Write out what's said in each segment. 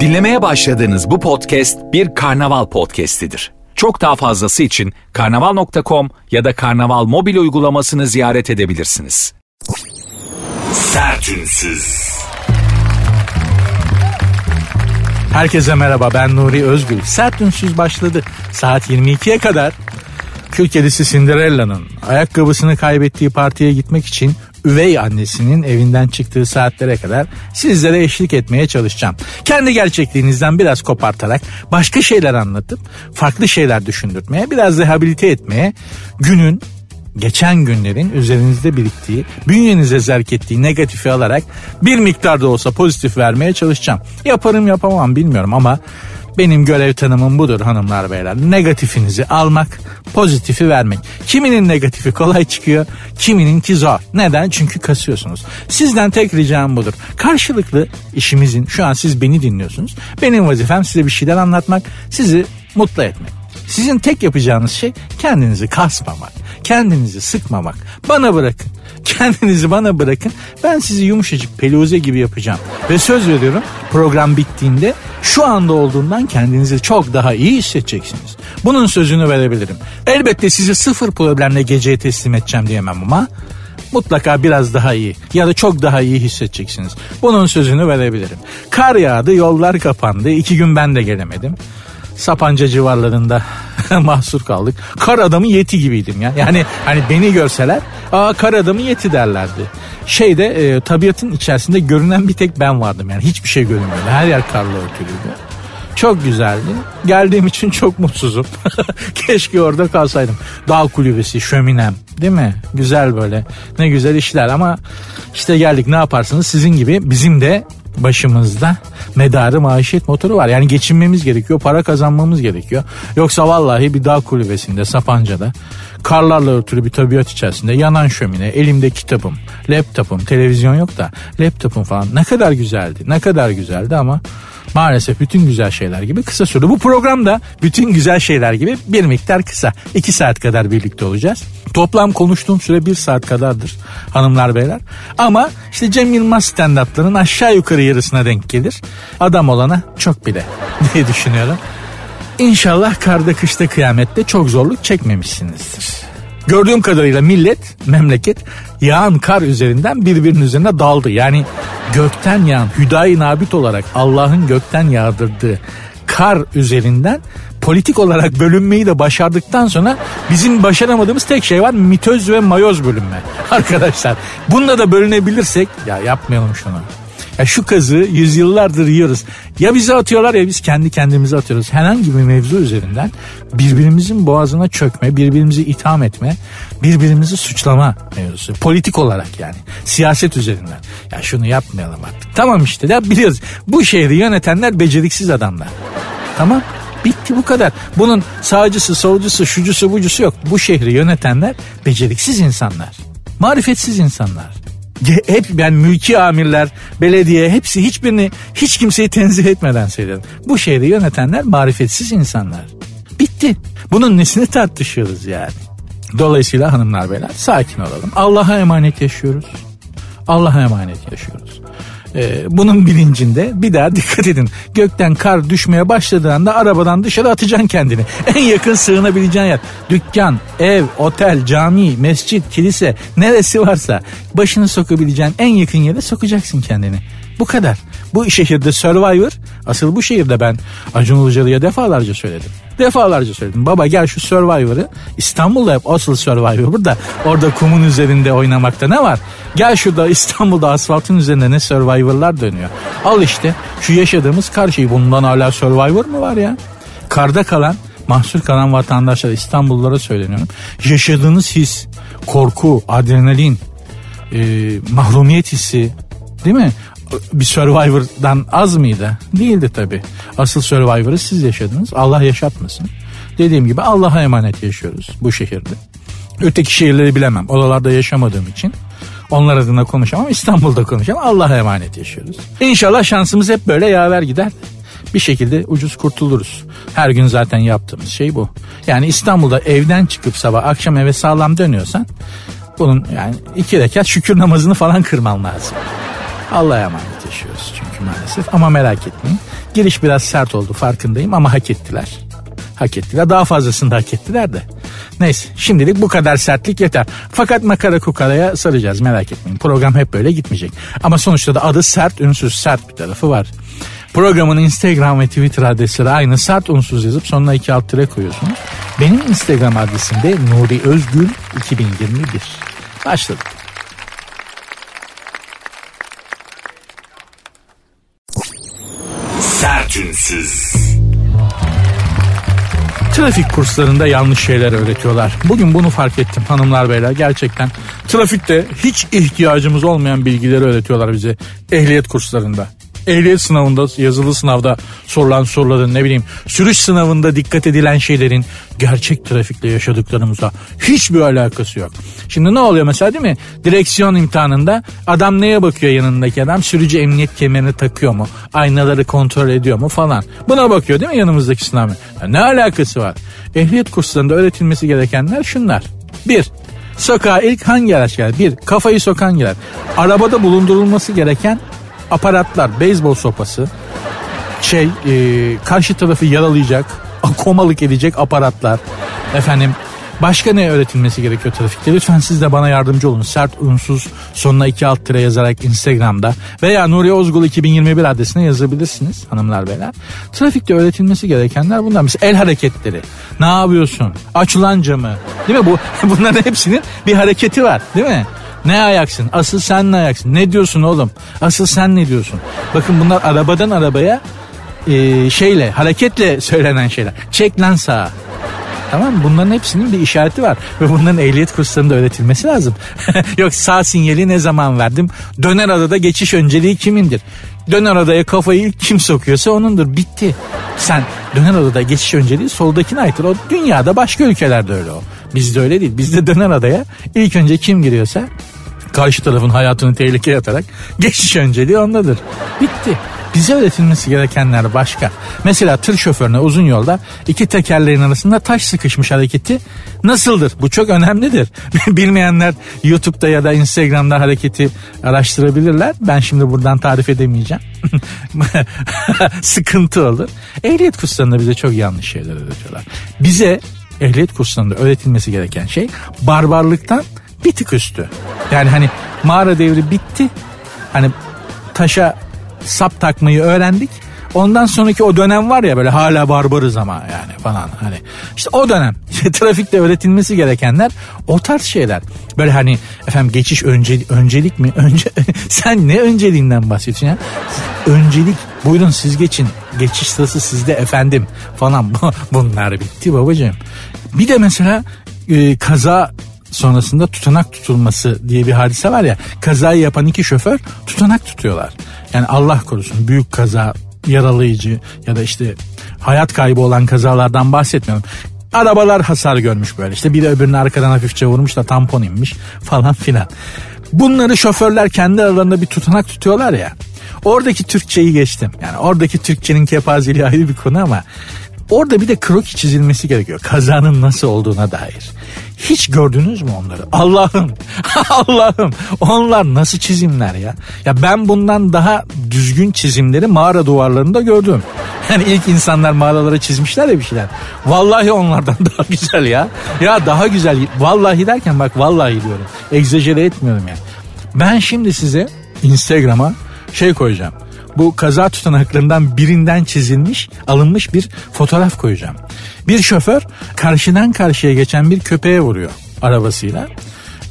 Dinlemeye başladığınız bu podcast bir karnaval podcastidir. Çok daha fazlası için karnaval.com ya da karnaval mobil uygulamasını ziyaret edebilirsiniz. Sertünsüz. Herkese merhaba ben Nuri Özgül. Sert Ünsüz başladı. Saat 22'ye kadar Kül kedisi Cinderella'nın ayakkabısını kaybettiği partiye gitmek için üvey annesinin evinden çıktığı saatlere kadar sizlere eşlik etmeye çalışacağım. Kendi gerçekliğinizden biraz kopartarak başka şeyler anlatıp farklı şeyler düşündürtmeye, biraz rehabilite etmeye, günün geçen günlerin üzerinizde biriktiği, bünyenize zerk ettiği negatifi alarak bir miktar da olsa pozitif vermeye çalışacağım. Yaparım yapamam bilmiyorum ama benim görev tanımım budur hanımlar beyler. Negatifinizi almak, pozitifi vermek. Kiminin negatifi kolay çıkıyor, kimininki zor. Neden? Çünkü kasıyorsunuz. Sizden tek ricam budur. Karşılıklı işimizin, şu an siz beni dinliyorsunuz. Benim vazifem size bir şeyler anlatmak, sizi mutlu etmek. Sizin tek yapacağınız şey kendinizi kasmamak, kendinizi sıkmamak. Bana bırakın. Kendinizi bana bırakın. Ben sizi yumuşacık peluze gibi yapacağım. Ve söz veriyorum program bittiğinde şu anda olduğundan kendinizi çok daha iyi hissedeceksiniz. Bunun sözünü verebilirim. Elbette sizi sıfır problemle geceye teslim edeceğim diyemem ama mutlaka biraz daha iyi ya da çok daha iyi hissedeceksiniz. Bunun sözünü verebilirim. Kar yağdı, yollar kapandı. İki gün ben de gelemedim. Sapanca civarlarında mahsur kaldık. Kar adamı yeti gibiydim ya. Yani hani beni görseler aa kar adamı yeti derlerdi. Şeyde e, tabiatın içerisinde görünen bir tek ben vardım yani hiçbir şey görünmüyordu. Her yer karla örtülüydü. Çok güzeldi. Geldiğim için çok mutsuzum. Keşke orada kalsaydım. Dağ kulübesi, şöminem değil mi? Güzel böyle. Ne güzel işler ama işte geldik ne yaparsınız sizin gibi bizim de başımızda medarı maişet motoru var. Yani geçinmemiz gerekiyor, para kazanmamız gerekiyor. Yoksa vallahi bir dağ kulübesinde, Sapanca'da karlarla örtülü bir tabiat içerisinde yanan şömine, elimde kitabım, laptopum, televizyon yok da laptopum falan ne kadar güzeldi, ne kadar güzeldi ama maalesef bütün güzel şeyler gibi kısa sürdü. Bu programda bütün güzel şeyler gibi bir miktar kısa. iki saat kadar birlikte olacağız. Toplam konuştuğum süre bir saat kadardır hanımlar beyler. Ama işte Cem Yılmaz stand-up'ların aşağı yukarı yarısına denk gelir. Adam olana çok bile diye düşünüyorum. İnşallah karda kışta kıyamette çok zorluk çekmemişsinizdir. Gördüğüm kadarıyla millet, memleket yağan kar üzerinden birbirinin üzerine daldı. Yani gökten yağan, hüdayi nabit olarak Allah'ın gökten yağdırdığı kar üzerinden politik olarak bölünmeyi de başardıktan sonra bizim başaramadığımız tek şey var mitoz ve mayoz bölünme. Arkadaşlar bunda da bölünebilirsek ya yapmayalım şunu. Ya şu kazı yüzyıllardır yiyoruz. Ya bize atıyorlar ya biz kendi kendimize atıyoruz. Herhangi bir mevzu üzerinden birbirimizin boğazına çökme, birbirimizi itham etme, birbirimizi suçlama mevzusu. Politik olarak yani. Siyaset üzerinden. Ya şunu yapmayalım artık. Tamam işte ya biliyoruz. Bu şehri yönetenler beceriksiz adamlar. Tamam. Bitti bu kadar. Bunun sağcısı, solcusu, şucusu, bucusu yok. Bu şehri yönetenler beceriksiz insanlar. Marifetsiz insanlar hep yani mülki amirler, belediye hepsi hiçbirini hiç kimseyi tenzih etmeden söyledim. Bu şehri yönetenler marifetsiz insanlar. Bitti. Bunun nesini tartışıyoruz yani. Dolayısıyla hanımlar beyler sakin olalım. Allah'a emanet yaşıyoruz. Allah'a emanet yaşıyoruz. Ee, bunun bilincinde bir daha dikkat edin. Gökten kar düşmeye başladığında arabadan dışarı atacaksın kendini. En yakın sığınabileceğin yer. Dükkan, ev, otel, cami, mescit, kilise neresi varsa başını sokabileceğin en yakın yere sokacaksın kendini. Bu kadar. Bu şehirde Survivor asıl bu şehirde ben Acun Ilıcalı'ya defalarca söyledim. Defalarca söyledim. Baba gel şu Survivor'ı İstanbul'da hep asıl Survivor burada. Orada kumun üzerinde oynamakta ne var? Gel şurada İstanbul'da asfaltın üzerinde ne Survivor'lar dönüyor. Al işte şu yaşadığımız karşıyı bundan hala Survivor mu var ya? Karda kalan mahsur kalan vatandaşlar İstanbullulara söyleniyorum. Yaşadığınız his, korku, adrenalin, e, mahrumiyet hissi değil mi? Bir Survivor'dan az mıydı? Değildi tabi. Asıl Survivor'ı siz yaşadınız. Allah yaşatmasın. Dediğim gibi Allah'a emanet yaşıyoruz bu şehirde. Öteki şehirleri bilemem. Oralarda yaşamadığım için. Onlar adına konuşamam. İstanbul'da konuşamam. Allah'a emanet yaşıyoruz. İnşallah şansımız hep böyle yaver gider. Bir şekilde ucuz kurtuluruz. Her gün zaten yaptığımız şey bu. Yani İstanbul'da evden çıkıp sabah akşam eve sağlam dönüyorsan bunun yani iki rekat şükür namazını falan kırman lazım. Allah'a emanet yaşıyoruz çünkü maalesef. Ama merak etmeyin. Giriş biraz sert oldu farkındayım ama hak ettiler. Hak ettiler. Daha fazlasını da hak ettiler de. Neyse şimdilik bu kadar sertlik yeter. Fakat makara kukaraya saracağız merak etmeyin. Program hep böyle gitmeyecek. Ama sonuçta da adı sert ünsüz sert bir tarafı var. Programın Instagram ve Twitter adresleri aynı sert unsuz yazıp sonuna iki alt tire koyuyorsunuz. Benim Instagram adresim de Nuri Özgül 2021. Başladık. Sertünsüz. Trafik kurslarında yanlış şeyler öğretiyorlar. Bugün bunu fark ettim hanımlar beyler gerçekten. Trafikte hiç ihtiyacımız olmayan bilgileri öğretiyorlar bize ehliyet kurslarında ehliyet sınavında yazılı sınavda sorulan soruların ne bileyim sürüş sınavında dikkat edilen şeylerin gerçek trafikle yaşadıklarımıza hiçbir alakası yok. Şimdi ne oluyor mesela değil mi? Direksiyon imtihanında adam neye bakıyor yanındaki adam? Sürücü emniyet kemerini takıyor mu? Aynaları kontrol ediyor mu falan. Buna bakıyor değil mi yanımızdaki sınav? Ya ne alakası var? Ehliyet kurslarında öğretilmesi gerekenler şunlar. Bir, sokağa ilk hangi araç gelir? Bir, kafayı sokan gelir. Arabada bulundurulması gereken aparatlar, beyzbol sopası, şey e, karşı tarafı yaralayacak, komalık edecek aparatlar. Efendim Başka ne öğretilmesi gerekiyor trafikte? Lütfen siz de bana yardımcı olun. Sert unsuz sonuna iki alt tire yazarak Instagram'da veya Nuri Ozgul 2021 adresine yazabilirsiniz hanımlar beyler. Trafikte öğretilmesi gerekenler bunlar. Mesela el hareketleri. Ne yapıyorsun? Aç ulan camı. Değil mi? Bu, bunların hepsinin bir hareketi var. Değil mi? Ne ayaksın? Asıl sen ne ayaksın? Ne diyorsun oğlum? Asıl sen ne diyorsun? Bakın bunlar arabadan arabaya e, şeyle hareketle söylenen şeyler. Çek lan sağa. Tamam? Bunların hepsinin bir işareti var. Ve bunların ehliyet kurslarında öğretilmesi lazım. Yok sağ sinyali ne zaman verdim? Döner adada geçiş önceliği kimindir? Döner adaya kafayı kim sokuyorsa onundur. Bitti. Sen döner adada geçiş önceliği soldakine aittir. O dünyada başka ülkelerde öyle o. Bizde öyle değil. Bizde döner adaya ilk önce kim giriyorsa karşı tarafın hayatını tehlikeye atarak geçiş önceliği ondadır. Bitti. Bize öğretilmesi gerekenler başka. Mesela tır şoförüne uzun yolda iki tekerleğin arasında taş sıkışmış hareketi nasıldır? Bu çok önemlidir. Bilmeyenler YouTube'da ya da Instagram'da hareketi araştırabilirler. Ben şimdi buradan tarif edemeyeceğim. Sıkıntı olur. Ehliyet kurslarında bize çok yanlış şeyler öğretiyorlar. Bize ehliyet kurslarında öğretilmesi gereken şey barbarlıktan bir tık üstü. Yani hani mağara devri bitti. Hani taşa sap takmayı öğrendik. Ondan sonraki o dönem var ya böyle hala barbarız ama yani falan hani. işte o dönem trafikte öğretilmesi gerekenler o tarz şeyler. Böyle hani efendim geçiş önce, öncelik mi? Önce sen ne önceliğinden bahsediyorsun ya? Öncelik buyurun siz geçin. Geçiş sırası sizde efendim falan. Bunlar bitti babacığım. Bir de mesela e, kaza sonrasında tutanak tutulması diye bir hadise var ya. Kazayı yapan iki şoför tutanak tutuyorlar. Yani Allah korusun büyük kaza yaralayıcı ya da işte hayat kaybı olan kazalardan bahsetmiyorum. Arabalar hasar görmüş böyle işte biri öbürünü arkadan hafifçe vurmuş da tampon inmiş falan filan. Bunları şoförler kendi aralarında bir tutanak tutuyorlar ya. Oradaki Türkçeyi geçtim. Yani oradaki Türkçenin kepazeliği ayrı bir konu ama Orada bir de kroki çizilmesi gerekiyor. Kazanın nasıl olduğuna dair. Hiç gördünüz mü onları? Allah'ım, Allah'ım onlar nasıl çizimler ya? Ya ben bundan daha düzgün çizimleri mağara duvarlarında gördüm. Yani ilk insanlar mağaralara çizmişler ya bir şeyler. Vallahi onlardan daha güzel ya. Ya daha güzel. Vallahi derken bak vallahi diyorum. Egzajere etmiyorum yani. Ben şimdi size Instagram'a şey koyacağım bu kaza tutanaklarından birinden çizilmiş, alınmış bir fotoğraf koyacağım. Bir şoför karşıdan karşıya geçen bir köpeğe vuruyor arabasıyla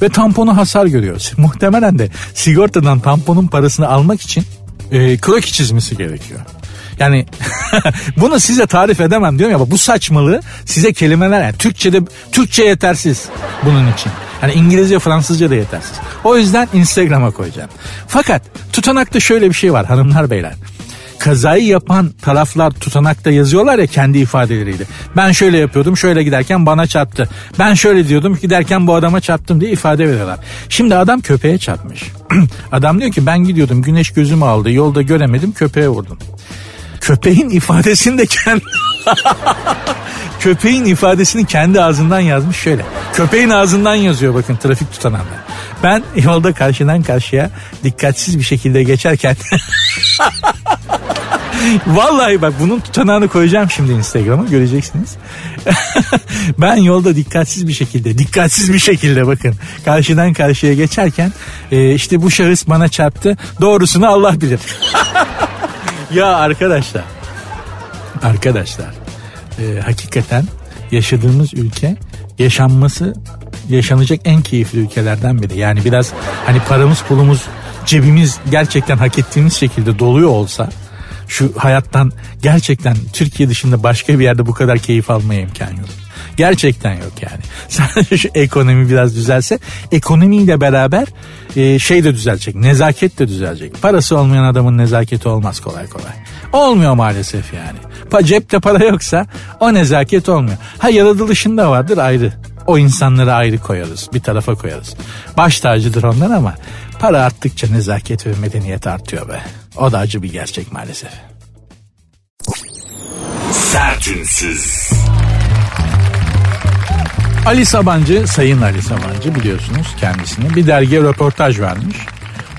ve tamponu hasar görüyor. Muhtemelen de sigortadan tamponun parasını almak için e, kroki çizmesi gerekiyor. Yani bunu size tarif edemem diyorum ya bu saçmalığı size kelimeler yani Türkçe'de Türkçe yetersiz bunun için. Hani İngilizce Fransızca da yetersiz. O yüzden Instagram'a koyacağım. Fakat tutanakta şöyle bir şey var hanımlar beyler kazayı yapan taraflar tutanakta yazıyorlar ya kendi ifadeleriyle. Ben şöyle yapıyordum şöyle giderken bana çarptı. Ben şöyle diyordum giderken bu adama çarptım diye ifade veriyorlar. Şimdi adam köpeğe çarpmış. adam diyor ki ben gidiyordum güneş gözümü aldı yolda göremedim köpeğe vurdum. Köpeğin ifadesini de kendi... Köpeğin ifadesini kendi ağzından yazmış şöyle. Köpeğin ağzından yazıyor bakın trafik tutanağında. Ben yolda karşıdan karşıya dikkatsiz bir şekilde geçerken Vallahi bak bunun tutanağını koyacağım şimdi Instagram'a göreceksiniz. ben yolda dikkatsiz bir şekilde, dikkatsiz bir şekilde bakın karşıdan karşıya geçerken e, işte bu şahıs bana çarptı. Doğrusunu Allah bilir. ya arkadaşlar, arkadaşlar e, hakikaten yaşadığımız ülke yaşanması yaşanacak en keyifli ülkelerden biri. Yani biraz hani paramız pulumuz cebimiz gerçekten hak ettiğimiz şekilde doluyor olsa şu hayattan gerçekten Türkiye dışında başka bir yerde bu kadar keyif almaya imkan yok. Gerçekten yok yani. Sadece şu ekonomi biraz düzelse ekonomiyle beraber e, şey de düzelecek. Nezaket de düzelecek. Parası olmayan adamın nezaketi olmaz kolay kolay. Olmuyor maalesef yani. Pa, cepte para yoksa o nezaket olmuyor. Ha yaratılışında vardır ayrı. O insanları ayrı koyarız. Bir tarafa koyarız. Baş tacıdır onlar ama para arttıkça nezaket ve medeniyet artıyor be. O da acı bir gerçek maalesef. Sertünsüz. Ali Sabancı, Sayın Ali Sabancı biliyorsunuz kendisini bir dergiye röportaj vermiş.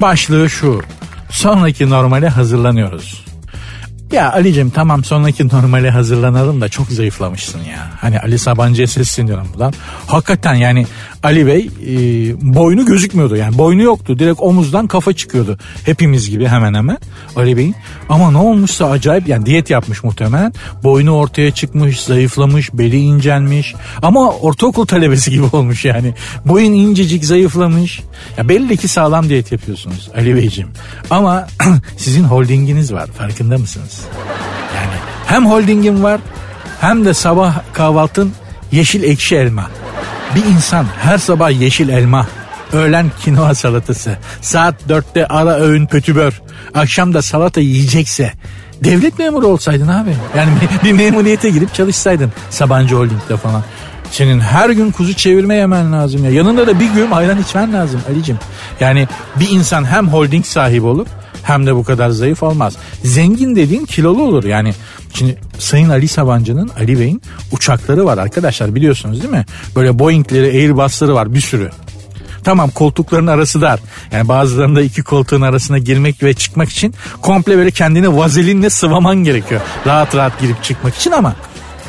Başlığı şu. Sonraki normale hazırlanıyoruz. Ya Ali'cim tamam sonraki normale hazırlanalım da çok zayıflamışsın ya. Hani Ali Sabancı'ya sesleniyorum buradan. Hakikaten yani Ali Bey e, boynu gözükmüyordu. Yani boynu yoktu. Direkt omuzdan kafa çıkıyordu. Hepimiz gibi hemen hemen Ali Bey'in. Ama ne olmuşsa acayip yani diyet yapmış muhtemelen. Boynu ortaya çıkmış zayıflamış beli incelmiş. Ama ortaokul talebesi gibi olmuş yani. Boyun incecik zayıflamış. Ya belli ki sağlam diyet yapıyorsunuz Ali Beyciğim. Ama sizin holdinginiz var. Farkında mısınız yani hem holdingin var hem de sabah kahvaltın yeşil ekşi elma bir insan her sabah yeşil elma, öğlen kinoa salatası, saat dörtte ara öğün pötübör, akşam da salata yiyecekse devlet memuru olsaydın abi. Yani bir memuriyete girip çalışsaydın Sabancı Holding'de falan. Senin her gün kuzu çevirme yemen lazım ya. Yanında da bir gün ayran içmen lazım Ali'cim. Yani bir insan hem holding sahibi olur hem de bu kadar zayıf olmaz. Zengin dediğin kilolu olur yani. Şimdi Sayın Ali Sabancı'nın Ali Bey'in uçakları var arkadaşlar biliyorsunuz değil mi? Böyle Boeing'leri Airbus'ları var bir sürü. Tamam koltukların arası dar. Yani bazılarında iki koltuğun arasına girmek ve çıkmak için komple böyle kendini vazelinle sıvaman gerekiyor. Rahat rahat girip çıkmak için ama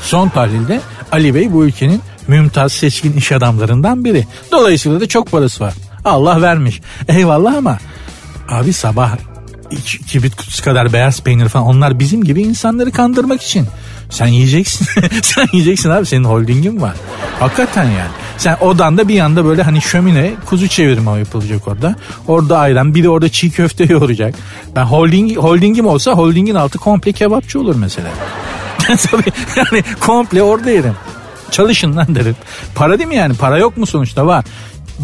son tahlilde Ali Bey bu ülkenin mümtaz seçkin iş adamlarından biri. Dolayısıyla da çok parası var. Allah vermiş. Eyvallah ama abi sabah kibrit kutusu kadar beyaz peynir falan onlar bizim gibi insanları kandırmak için. Sen yiyeceksin. sen yiyeceksin abi senin holdingin var. Hakikaten yani. Sen odanda bir yanda böyle hani şömine kuzu çevirme yapılacak orada. Orada ayran biri orada çiğ köfte yoğuracak. Ben holding, holdingim olsa holdingin altı komple kebapçı olur mesela. Yani komple orada yerim. Çalışın lan derim. Para değil mi yani? Para yok mu sonuçta? Var.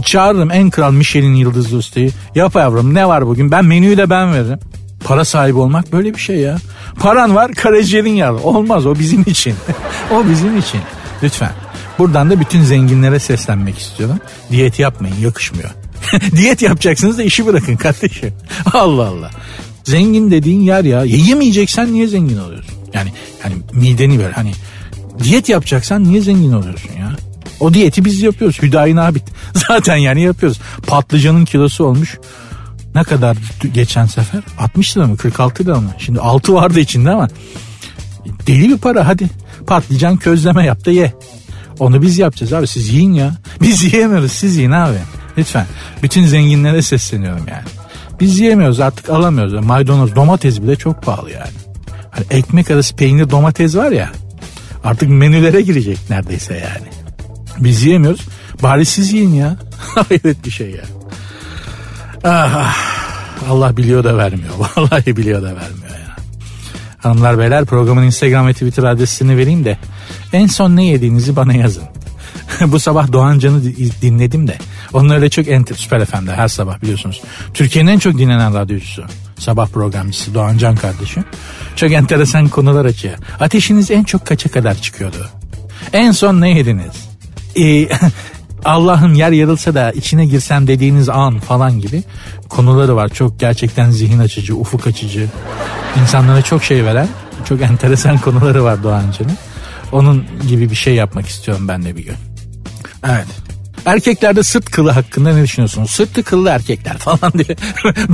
Çağırırım en kral Michelin yıldızlı ustayı. Yap yavrum ne var bugün? Ben menüyü de ben veririm. Para sahibi olmak böyle bir şey ya. Paran var karaciğerin yağlı. Olmaz o bizim için. o bizim için. Lütfen. Buradan da bütün zenginlere seslenmek istiyorum. Diyet yapmayın yakışmıyor. Diyet yapacaksınız da işi bırakın kardeşim. Allah Allah. Zengin dediğin yer ya. Yemeyeceksen niye zengin oluyorsun? Yani hani mideni ver hani diyet yapacaksan niye zengin oluyorsun ya? O diyeti biz yapıyoruz. Hüdayi Nabit. Zaten yani yapıyoruz. Patlıcanın kilosu olmuş. Ne kadar geçen sefer? 60 lira mı 46 lira mı? Şimdi 6 vardı içinde ama deli bir para hadi. Patlıcan közleme yap da ye. Onu biz yapacağız abi siz yiyin ya. Biz yiyemiyoruz siz yiyin abi. Lütfen. Bütün zenginlere sesleniyorum yani. Biz yiyemiyoruz artık alamıyoruz. Maydanoz domates bile çok pahalı yani. Hani ekmek arası peynir domates var ya. Artık menülere girecek neredeyse yani. Biz yiyemiyoruz. Bari siz yiyin ya. Hayret bir şey ya. Ah, ah, Allah biliyor da vermiyor. Vallahi biliyor da vermiyor ya. Hanımlar beyler programın Instagram ve Twitter adresini vereyim de en son ne yediğinizi bana yazın. Bu sabah Doğan Can'ı dinledim de. Onun öyle çok enter, Süper FM'de her sabah biliyorsunuz. Türkiye'nin en çok dinlenen radyocusu. Sabah programcısı Doğan Can kardeşim. Çok enteresan konular açıyor. Ateşiniz en çok kaça kadar çıkıyordu? En son ne yediniz? Ee, Allah'ım yer yarılsa da içine girsem dediğiniz an falan gibi konuları var. Çok gerçekten zihin açıcı, ufuk açıcı. insanlara çok şey veren çok enteresan konuları var Doğancı'nın. Onun gibi bir şey yapmak istiyorum ben de bir gün. Evet. Erkeklerde sırt kılı hakkında ne düşünüyorsunuz? Sırtı kıllı erkekler falan diye.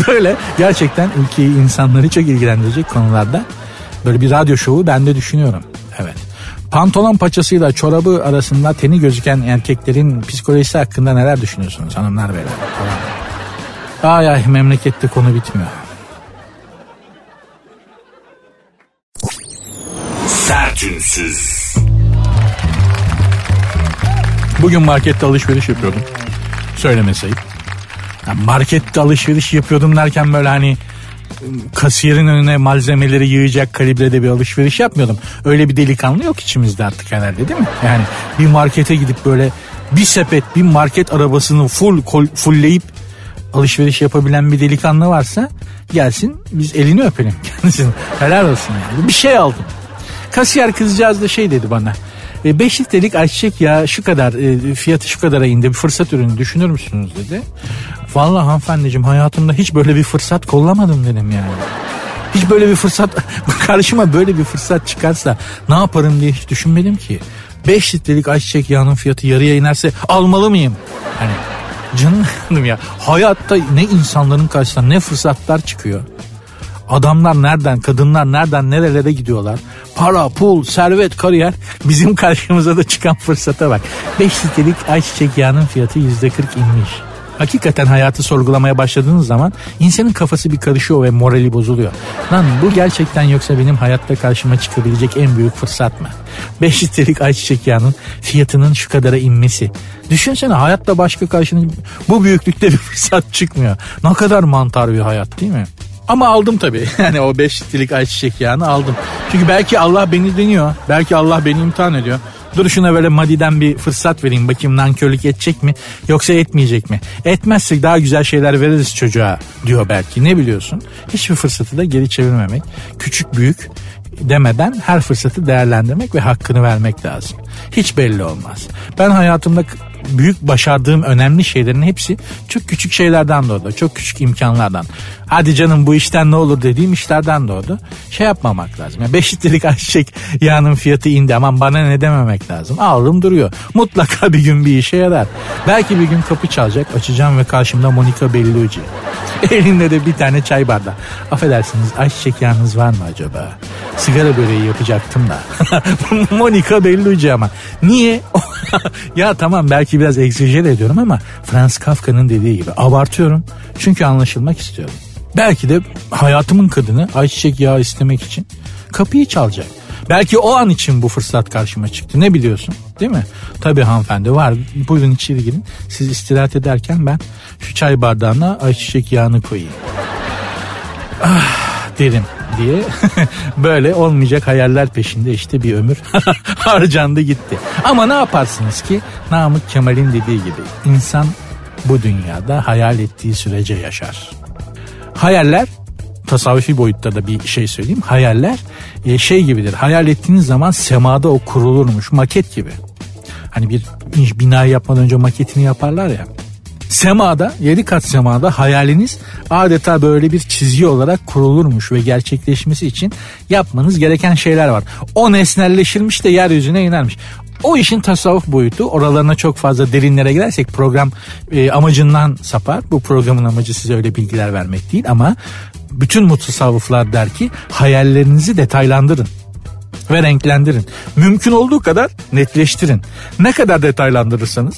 böyle gerçekten ülkeyi insanları çok ilgilendirecek konularda böyle bir radyo şovu ben de düşünüyorum. Evet. Pantolon paçasıyla çorabı arasında teni gözüken erkeklerin psikolojisi hakkında neler düşünüyorsunuz hanımlar beyler? Ay ay memlekette konu bitmiyor. Sertünsüz. Bugün markette alışveriş yapıyordum. Söylemeseyim. Yani markette alışveriş yapıyordum derken böyle hani kasiyerin önüne malzemeleri yığacak kalibrede bir alışveriş yapmıyordum. Öyle bir delikanlı yok içimizde artık herhalde değil mi? Yani bir markete gidip böyle bir sepet bir market arabasını full fullleyip alışveriş yapabilen bir delikanlı varsa gelsin biz elini öpelim kendisini. Helal olsun yani. Bir şey aldım. Kasiyer kızcağız da şey dedi bana. 5 e, litrelik ayçiçek ya şu kadar e, fiyatı şu kadara indi bir fırsat ürünü düşünür müsünüz dedi. Vallahi hanımefendiciğim hayatımda hiç böyle bir fırsat kollamadım dedim yani. Hiç böyle bir fırsat karşıma böyle bir fırsat çıkarsa ne yaparım diye hiç düşünmedim ki. 5 litrelik ayçiçek yağının fiyatı yarıya inerse almalı mıyım? Hani canım ya hayatta ne insanların karşısına ne fırsatlar çıkıyor. Adamlar nereden, kadınlar nereden nerelere gidiyorlar. Para, pul, servet, kariyer bizim karşımıza da çıkan fırsata bak. 5 litrelik ayçiçek yağının fiyatı %40 inmiş. Hakikaten hayatı sorgulamaya başladığınız zaman insanın kafası bir karışıyor ve morali bozuluyor. Lan bu gerçekten yoksa benim hayatta karşıma çıkabilecek en büyük fırsat mı? 5 litrelik ayçiçek yağının fiyatının şu kadara inmesi. Düşünsene hayatta başka karşına bu büyüklükte bir fırsat çıkmıyor. Ne kadar mantar bir hayat değil mi? Ama aldım tabii. Yani o 5 litrelik ayçiçek yağını aldım. Çünkü belki Allah beni deniyor. Belki Allah beni imtihan ediyor. Dur şuna böyle madiden bir fırsat vereyim. Bakayım nankörlük edecek mi yoksa etmeyecek mi? Etmezsek daha güzel şeyler veririz çocuğa diyor belki. Ne biliyorsun? Hiçbir fırsatı da geri çevirmemek. Küçük büyük demeden her fırsatı değerlendirmek ve hakkını vermek lazım. Hiç belli olmaz. Ben hayatımda büyük başardığım önemli şeylerin hepsi çok küçük şeylerden doğdu. Çok küçük imkanlardan. Hadi canım bu işten ne olur dediğim işlerden doğdu. Şey yapmamak lazım. Yani 5 litrelik ayçiçek yağının fiyatı indi aman bana ne dememek lazım. Aldım duruyor. Mutlaka bir gün bir işe yarar. Belki bir gün kapı çalacak açacağım ve karşımda Monica Bellucci. Elinde de bir tane çay bardağı. Affedersiniz ayçiçek yağınız var mı acaba? Sigara böreği yapacaktım da. Monica Bellucci ama. Niye? ya tamam belki biraz egzajere ediyorum ama Franz Kafka'nın dediği gibi abartıyorum. Çünkü anlaşılmak istiyorum. Belki de hayatımın kadını ayçiçek yağı istemek için kapıyı çalacak. Belki o an için bu fırsat karşıma çıktı. Ne biliyorsun? Değil mi? Tabii hanımefendi var. Buyurun içeri girin. Siz istirahat ederken ben şu çay bardağına ayçiçek yağını koyayım. Ah derim diye böyle olmayacak hayaller peşinde işte bir ömür harcandı gitti. Ama ne yaparsınız ki Namık Kemal'in dediği gibi insan bu dünyada hayal ettiği sürece yaşar. Hayaller tasavvufi boyutta da bir şey söyleyeyim. Hayaller e, şey gibidir. Hayal ettiğiniz zaman semada o kurulurmuş maket gibi. Hani bir bina yapmadan önce maketini yaparlar ya. Semada, yedi kat semada hayaliniz adeta böyle bir çizgi olarak kurulurmuş ve gerçekleşmesi için yapmanız gereken şeyler var. O nesnelleşirmiş de yeryüzüne inermiş. O işin tasavvuf boyutu oralarına çok fazla derinlere girersek program e, amacından sapar. Bu programın amacı size öyle bilgiler vermek değil ama bütün mutasavvıflar der ki hayallerinizi detaylandırın ve renklendirin. Mümkün olduğu kadar netleştirin. Ne kadar detaylandırırsanız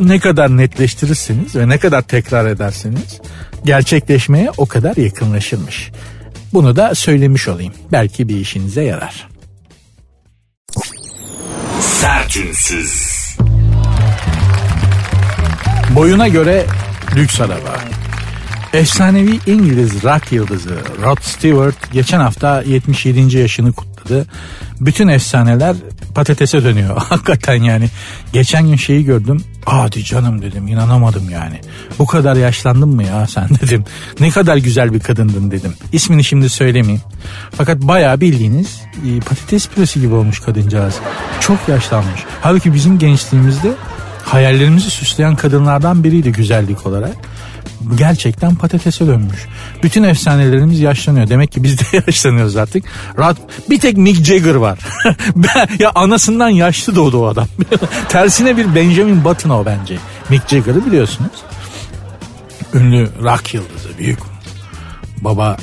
ne kadar netleştirirseniz ve ne kadar tekrar ederseniz gerçekleşmeye o kadar yakınlaşırmış. Bunu da söylemiş olayım. Belki bir işinize yarar. Sertünsüz. Boyuna göre lüks araba. Efsanevi İngiliz rock yıldızı Rod Stewart geçen hafta 77. yaşını kutladı. Bütün efsaneler patatese dönüyor. Hakikaten yani. Geçen gün şeyi gördüm. Hadi canım dedim inanamadım yani. Bu kadar yaşlandın mı ya sen dedim. Ne kadar güzel bir kadındın dedim. İsmini şimdi söylemeyeyim. Fakat bayağı bildiğiniz e, patates püresi gibi olmuş kadıncağız. Çok yaşlanmış. Halbuki bizim gençliğimizde hayallerimizi süsleyen kadınlardan biriydi güzellik olarak. Gerçekten patatese dönmüş. Bütün efsanelerimiz yaşlanıyor. Demek ki biz de yaşlanıyoruz artık. Rahat, bir tek Mick Jagger var. ya anasından yaşlı doğdu o adam. Tersine bir Benjamin Button o bence. Mick Jagger'ı biliyorsunuz. Ünlü rock yıldızı büyük. Baba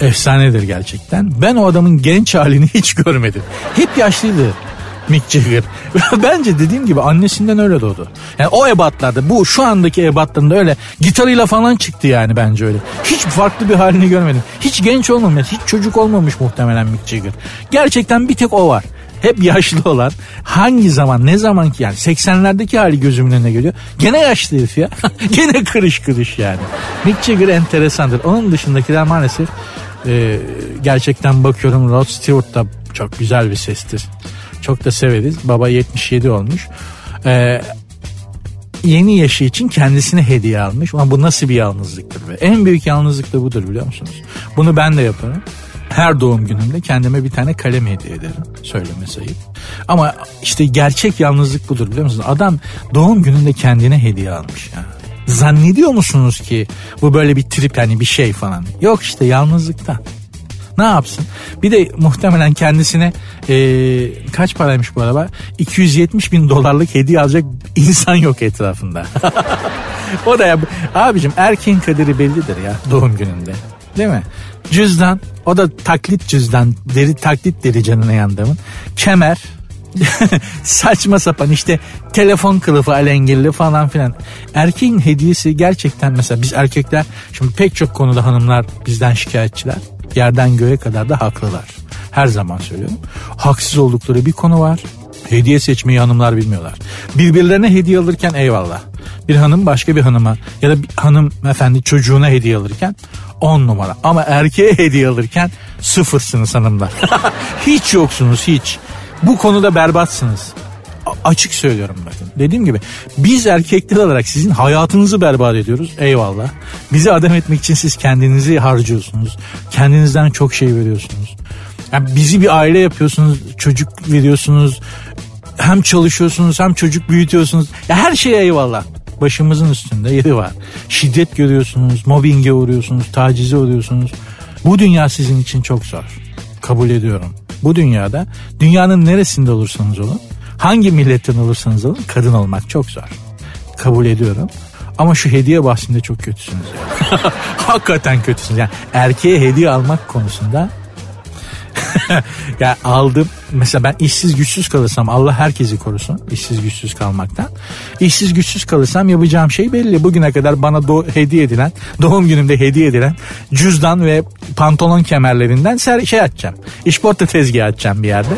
efsanedir gerçekten. Ben o adamın genç halini hiç görmedim. Hep yaşlıydı. Mick Jagger. Bence dediğim gibi annesinden öyle doğdu. Yani o ebatlarda bu şu andaki ebatlarında öyle gitarıyla falan çıktı yani bence öyle. Hiç farklı bir halini görmedim. Hiç genç olmamış, hiç çocuk olmamış muhtemelen Mick Jagger. Gerçekten bir tek o var hep yaşlı olan hangi zaman ne zaman ki yani 80'lerdeki hali gözümün önüne geliyor. Gene yaşlı herif ya. Gene kırış kırış yani. Mick Jagger enteresandır. Onun dışındakiler maalesef e, gerçekten bakıyorum Rod Stewart da çok güzel bir sestir. Çok da severiz. Baba 77 olmuş. Ee, yeni yaşı için kendisine hediye almış. Ama bu nasıl bir yalnızlıktır be? En büyük yalnızlık da budur biliyor musunuz? Bunu ben de yaparım. Her doğum günümde kendime bir tane kalem hediye ederim. Söyleme sayıp. Ama işte gerçek yalnızlık budur biliyor musunuz? Adam doğum gününde kendine hediye almış ya. Zannediyor musunuz ki bu böyle bir trip hani bir şey falan? Yok işte yalnızlıkta. Ne yapsın? Bir de muhtemelen kendisine e, kaç paraymış bu araba? 270 bin dolarlık hediye alacak insan yok etrafında. o da ya abicim erkeğin kaderi bellidir ya doğum gününde. Değil mi? Cüzdan o da taklit cüzdan deri taklit deri canına yandığımın. Kemer saçma sapan işte telefon kılıfı alengirli falan filan. Erkeğin hediyesi gerçekten mesela biz erkekler şimdi pek çok konuda hanımlar bizden şikayetçiler yerden göğe kadar da haklılar. Her zaman söylüyorum. Haksız oldukları bir konu var. Hediye seçmeyi hanımlar bilmiyorlar. Birbirlerine hediye alırken eyvallah. Bir hanım başka bir hanıma ya da bir hanım efendi çocuğuna hediye alırken on numara. Ama erkeğe hediye alırken sıfırsınız hanımlar. hiç yoksunuz hiç. Bu konuda berbatsınız açık söylüyorum bakın. Dediğim gibi biz erkekler olarak sizin hayatınızı berbat ediyoruz. Eyvallah. Bizi adam etmek için siz kendinizi harcıyorsunuz. Kendinizden çok şey veriyorsunuz. Yani bizi bir aile yapıyorsunuz. Çocuk veriyorsunuz. Hem çalışıyorsunuz hem çocuk büyütüyorsunuz. Ya her şeye eyvallah. Başımızın üstünde yeri var. Şiddet görüyorsunuz, mobbinge uğruyorsunuz, tacize uğruyorsunuz. Bu dünya sizin için çok zor. Kabul ediyorum. Bu dünyada dünyanın neresinde olursanız olun Hangi milletten olursanız olun kadın olmak çok zor. Kabul ediyorum. Ama şu hediye bahsinde çok kötüsünüz. Yani. Hakikaten kötüsünüz. Yani erkeğe hediye almak konusunda ya aldım mesela ben işsiz güçsüz kalırsam Allah herkesi korusun işsiz güçsüz kalmaktan. İşsiz güçsüz kalırsam yapacağım şey belli. Bugüne kadar bana do- hediye edilen doğum günümde hediye edilen cüzdan ve pantolon kemerlerinden ser- şey açacağım. İşporta tezgahı açacağım bir yerde.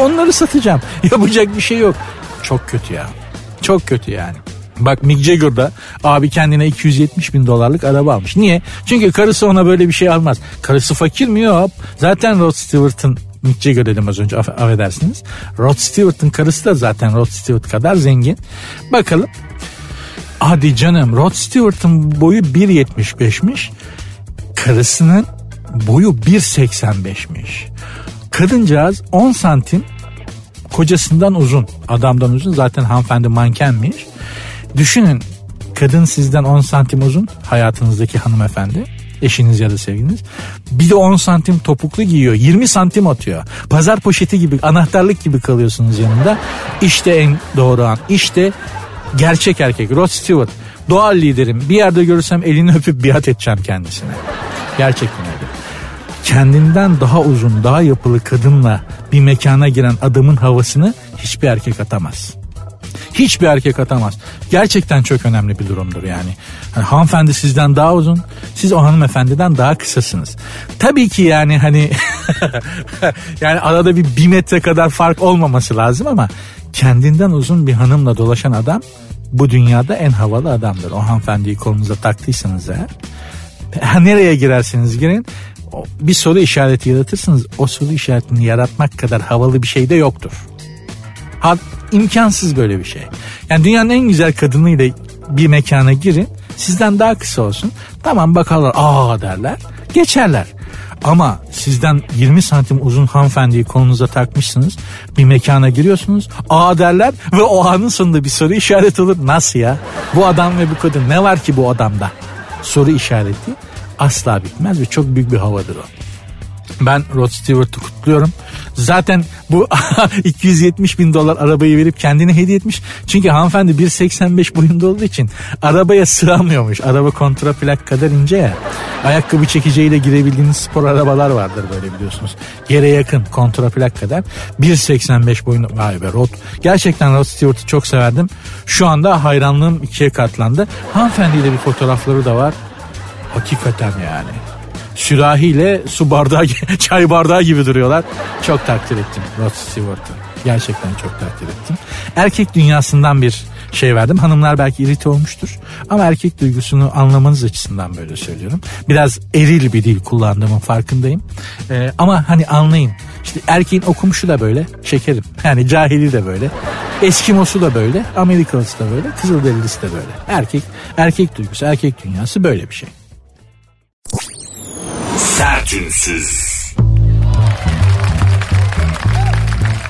Onları satacağım. Yapacak bir şey yok. Çok kötü ya. Çok kötü yani. Bak Mick Jagger da abi kendine 270 bin dolarlık araba almış. Niye? Çünkü karısı ona böyle bir şey almaz. Karısı fakir mi? Yok. Zaten Rod Stewart'ın Mick Jagger dedim az önce aff- affedersiniz. Rod Stewart'ın karısı da zaten Rod Stewart kadar zengin. Bakalım. Hadi canım Rod Stewart'ın boyu 1.75'miş. Karısının boyu 1.85'miş. Kadıncağız 10 santim kocasından uzun. Adamdan uzun zaten hanımefendi mankenmiş. Düşünün kadın sizden 10 santim uzun hayatınızdaki hanımefendi eşiniz ya da sevginiz. Bir de 10 santim topuklu giyiyor. 20 santim atıyor. Pazar poşeti gibi anahtarlık gibi kalıyorsunuz yanında. İşte en doğru an. İşte gerçek erkek Rod Stewart. Doğal liderim. Bir yerde görürsem elini öpüp biat edeceğim kendisine. Gerçekten öyle. Kendinden daha uzun, daha yapılı kadınla bir mekana giren adamın havasını hiçbir erkek atamaz hiçbir erkek atamaz. Gerçekten çok önemli bir durumdur yani. yani hanımefendi sizden daha uzun, siz o hanımefendiden daha kısasınız. Tabii ki yani hani yani arada bir bir metre kadar fark olmaması lazım ama kendinden uzun bir hanımla dolaşan adam bu dünyada en havalı adamdır. O hanımefendiyi kolunuza taktıysanız eğer nereye girerseniz girin bir soru işareti yaratırsınız. O soru işaretini yaratmak kadar havalı bir şey de yoktur. Ha, imkansız böyle bir şey. Yani dünyanın en güzel kadınıyla bir mekana girin. Sizden daha kısa olsun. Tamam bakarlar aa derler. Geçerler. Ama sizden 20 santim uzun hanımefendiyi kolunuza takmışsınız. Bir mekana giriyorsunuz. Aa derler ve o anın sonunda bir soru işareti olur. Nasıl ya? Bu adam ve bu kadın ne var ki bu adamda? soru işareti asla bitmez ve çok büyük bir havadır o. Ben Rod Stewart'ı kutluyorum. Zaten bu 270 bin dolar arabayı verip kendine hediye etmiş. Çünkü hanımefendi 1.85 boyunda olduğu için arabaya sığamıyormuş. Araba kontraplak kadar ince ya. Ayakkabı çekeceğiyle girebildiğiniz spor arabalar vardır böyle biliyorsunuz. Yere yakın kontraplak kadar. 1.85 boyunda. Vay be Rod. Gerçekten Rod Stewart'ı çok severdim. Şu anda hayranlığım ikiye katlandı. Hanımefendiyle bir fotoğrafları da var. Hakikaten yani sürahiyle su bardağı, çay bardağı gibi duruyorlar. Çok takdir ettim Rod Stewart'ı. Gerçekten çok takdir ettim. Erkek dünyasından bir şey verdim. Hanımlar belki irite olmuştur. Ama erkek duygusunu anlamanız açısından böyle söylüyorum. Biraz eril bir dil kullandığımın farkındayım. Ee, ama hani anlayın. İşte erkeğin okumuşu da böyle şekerim. Yani cahili de böyle. Eskimosu da böyle. Amerikalısı da böyle. Kızılderilisi de böyle. Erkek, erkek duygusu, erkek dünyası böyle bir şey. Sertünsüz.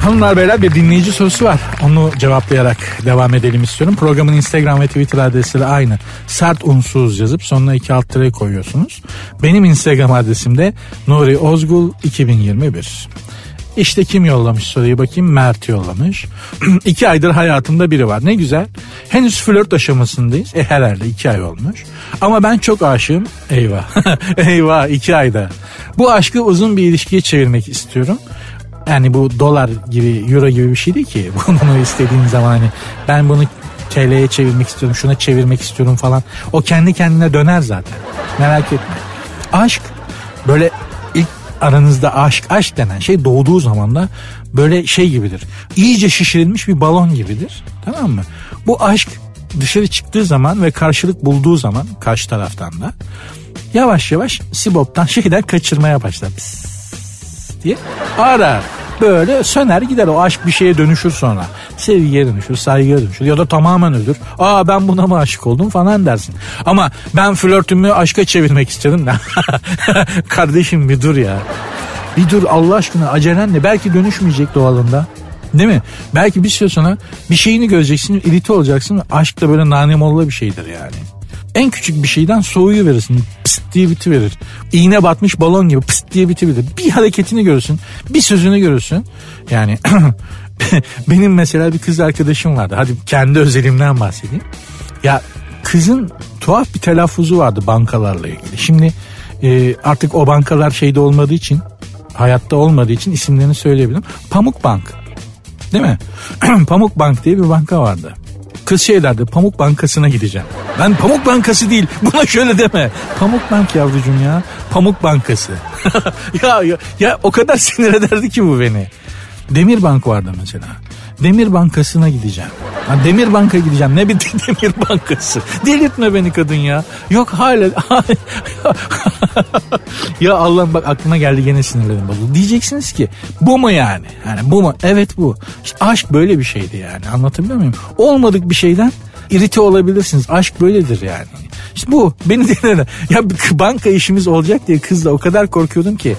Hanımlar beyler bir dinleyici sorusu var. Onu cevaplayarak devam edelim istiyorum. Programın Instagram ve Twitter adresleri aynı. Sert unsuz yazıp sonuna iki alt tere koyuyorsunuz. Benim Instagram adresim de Nuri Ozgul 2021. İşte kim yollamış soruyu bakayım Mert yollamış. iki aydır hayatımda biri var ne güzel. Henüz flört aşamasındayız. E herhalde iki ay olmuş. Ama ben çok aşığım. Eyvah. Eyvah iki ayda. Bu aşkı uzun bir ilişkiye çevirmek istiyorum. Yani bu dolar gibi euro gibi bir şey değil ki. Bunu istediğin zaman hani ben bunu TL'ye çevirmek istiyorum şuna çevirmek istiyorum falan. O kendi kendine döner zaten. Merak etme. Aşk böyle aranızda aşk aşk denen şey doğduğu zaman da böyle şey gibidir. İyice şişirilmiş bir balon gibidir. Tamam mı? Bu aşk dışarı çıktığı zaman ve karşılık bulduğu zaman karşı taraftan da yavaş yavaş Sibop'tan şeyden kaçırmaya başlar. Pıs diye arar böyle söner gider o aşk bir şeye dönüşür sonra. Sevgiye dönüşür, saygıya dönüşür ya da tamamen ölür. Aa ben buna mı aşık oldum falan dersin. Ama ben flörtümü aşka çevirmek istedim. Kardeşim bir dur ya. Bir dur Allah aşkına acelen ne? Belki dönüşmeyecek doğalında. Değil mi? Belki bir süre sonra bir şeyini göreceksin, irite olacaksın. Aşk da böyle nane molla bir şeydir yani. En küçük bir şeyden soğuyu verirsin. Pıst diye biti verir. İğne batmış balon gibi pıst diye biti verir. Bir hareketini görürsün. Bir sözünü görürsün. Yani benim mesela bir kız arkadaşım vardı. Hadi kendi özelimden bahsedeyim. Ya kızın tuhaf bir telaffuzu vardı bankalarla ilgili. Şimdi e, artık o bankalar şeyde olmadığı için hayatta olmadığı için isimlerini söyleyebilirim. Pamuk Bank. Değil mi? Pamuk Bank diye bir banka vardı. Kız şey derdi Pamuk Bankası'na gideceğim. Ben Pamuk Bankası değil buna şöyle deme. Pamuk Bank yavrucuğum ya. Pamuk Bankası. ya, ya, ya o kadar sinir ederdi ki bu beni. Demir Bank vardı mesela. Demir Bankası'na gideceğim. Ha, Demir Bank'a gideceğim. Ne bir Demir Bankası. Delirtme beni kadın ya. Yok hala. ya Allah'ım bak aklıma geldi gene sinirlerim bozuldu. Diyeceksiniz ki bu mu yani? Yani bu mu? Evet bu. İşte aşk böyle bir şeydi yani. Anlatabiliyor muyum? Olmadık bir şeyden irite olabilirsiniz. Aşk böyledir yani. İşte bu. Beni dinle. Ya banka işimiz olacak diye kızla o kadar korkuyordum ki.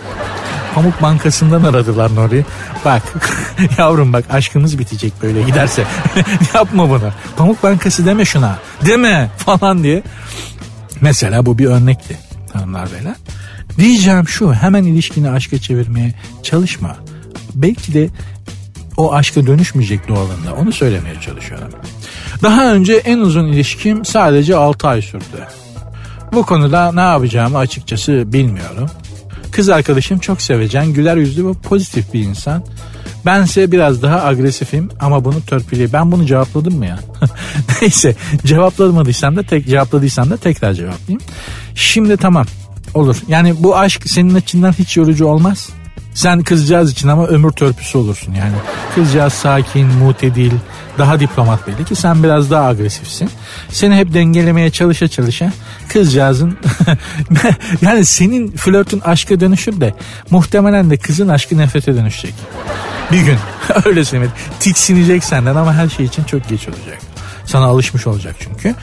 Pamuk Bankası'ndan aradılar Nuri. Bak yavrum bak aşkımız bitecek böyle giderse. Yapma bunu. Pamuk Bankası deme şuna. Deme falan diye. Mesela bu bir örnekti hanımlar beyler. Diyeceğim şu hemen ilişkini aşka çevirmeye çalışma. Belki de o aşka dönüşmeyecek doğalında onu söylemeye çalışıyorum. Daha önce en uzun ilişkim sadece 6 ay sürdü. Bu konuda ne yapacağımı açıkçası bilmiyorum. Kız arkadaşım çok sevecen, güler yüzlü ve pozitif bir insan. Bense biraz daha agresifim ama bunu törpüleyim. Ben bunu cevapladım mı ya? Neyse cevaplamadıysam da tek cevapladıysam da tekrar cevaplayayım. Şimdi tamam olur. Yani bu aşk senin açından hiç yorucu olmaz. Sen kızcağız için ama ömür törpüsü olursun yani. Kızcağız sakin, mutedil, daha diplomat belli ki sen biraz daha agresifsin. Seni hep dengelemeye çalışa çalışa kızcağızın yani senin flörtün aşka dönüşür de muhtemelen de kızın aşkı nefrete dönüşecek. Bir gün öyle söyleyeyim. Tiksinecek senden ama her şey için çok geç olacak. Sana alışmış olacak çünkü.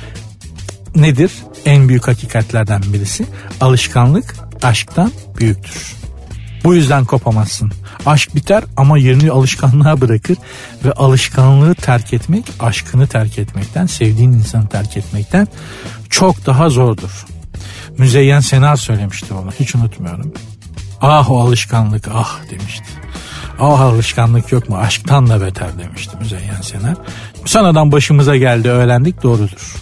Nedir? En büyük hakikatlerden birisi alışkanlık aşktan büyüktür. Bu yüzden kopamazsın. Aşk biter ama yerini alışkanlığa bırakır ve alışkanlığı terk etmek aşkını terk etmekten, sevdiğin insanı terk etmekten çok daha zordur. Müzeyyen Senar söylemişti onu hiç unutmuyorum. Ah o alışkanlık ah demişti. Ah alışkanlık yok mu aşktan da beter demişti Müzeyyen Senar. Sonradan başımıza geldi öğrendik doğrudur.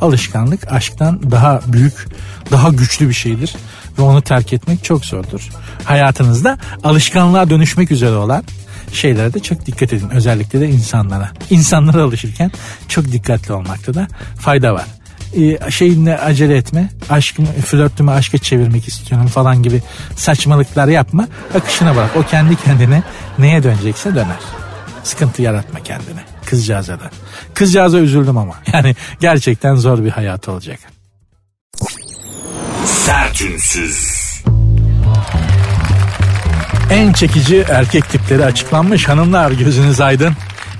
Alışkanlık aşktan daha büyük daha güçlü bir şeydir ve onu terk etmek çok zordur. Hayatınızda alışkanlığa dönüşmek üzere olan şeylere de çok dikkat edin. Özellikle de insanlara. İnsanlara alışırken çok dikkatli olmakta da fayda var. Ee, şeyinle acele etme. Aşkımı, flörtümü aşka çevirmek istiyorum falan gibi saçmalıklar yapma. Akışına bırak. O kendi kendine neye dönecekse döner. Sıkıntı yaratma kendine. Kızcağıza da. Kızcağıza üzüldüm ama. Yani gerçekten zor bir hayat olacak. Sertünsüz. En çekici erkek tipleri açıklanmış. Hanımlar gözünüz aydın.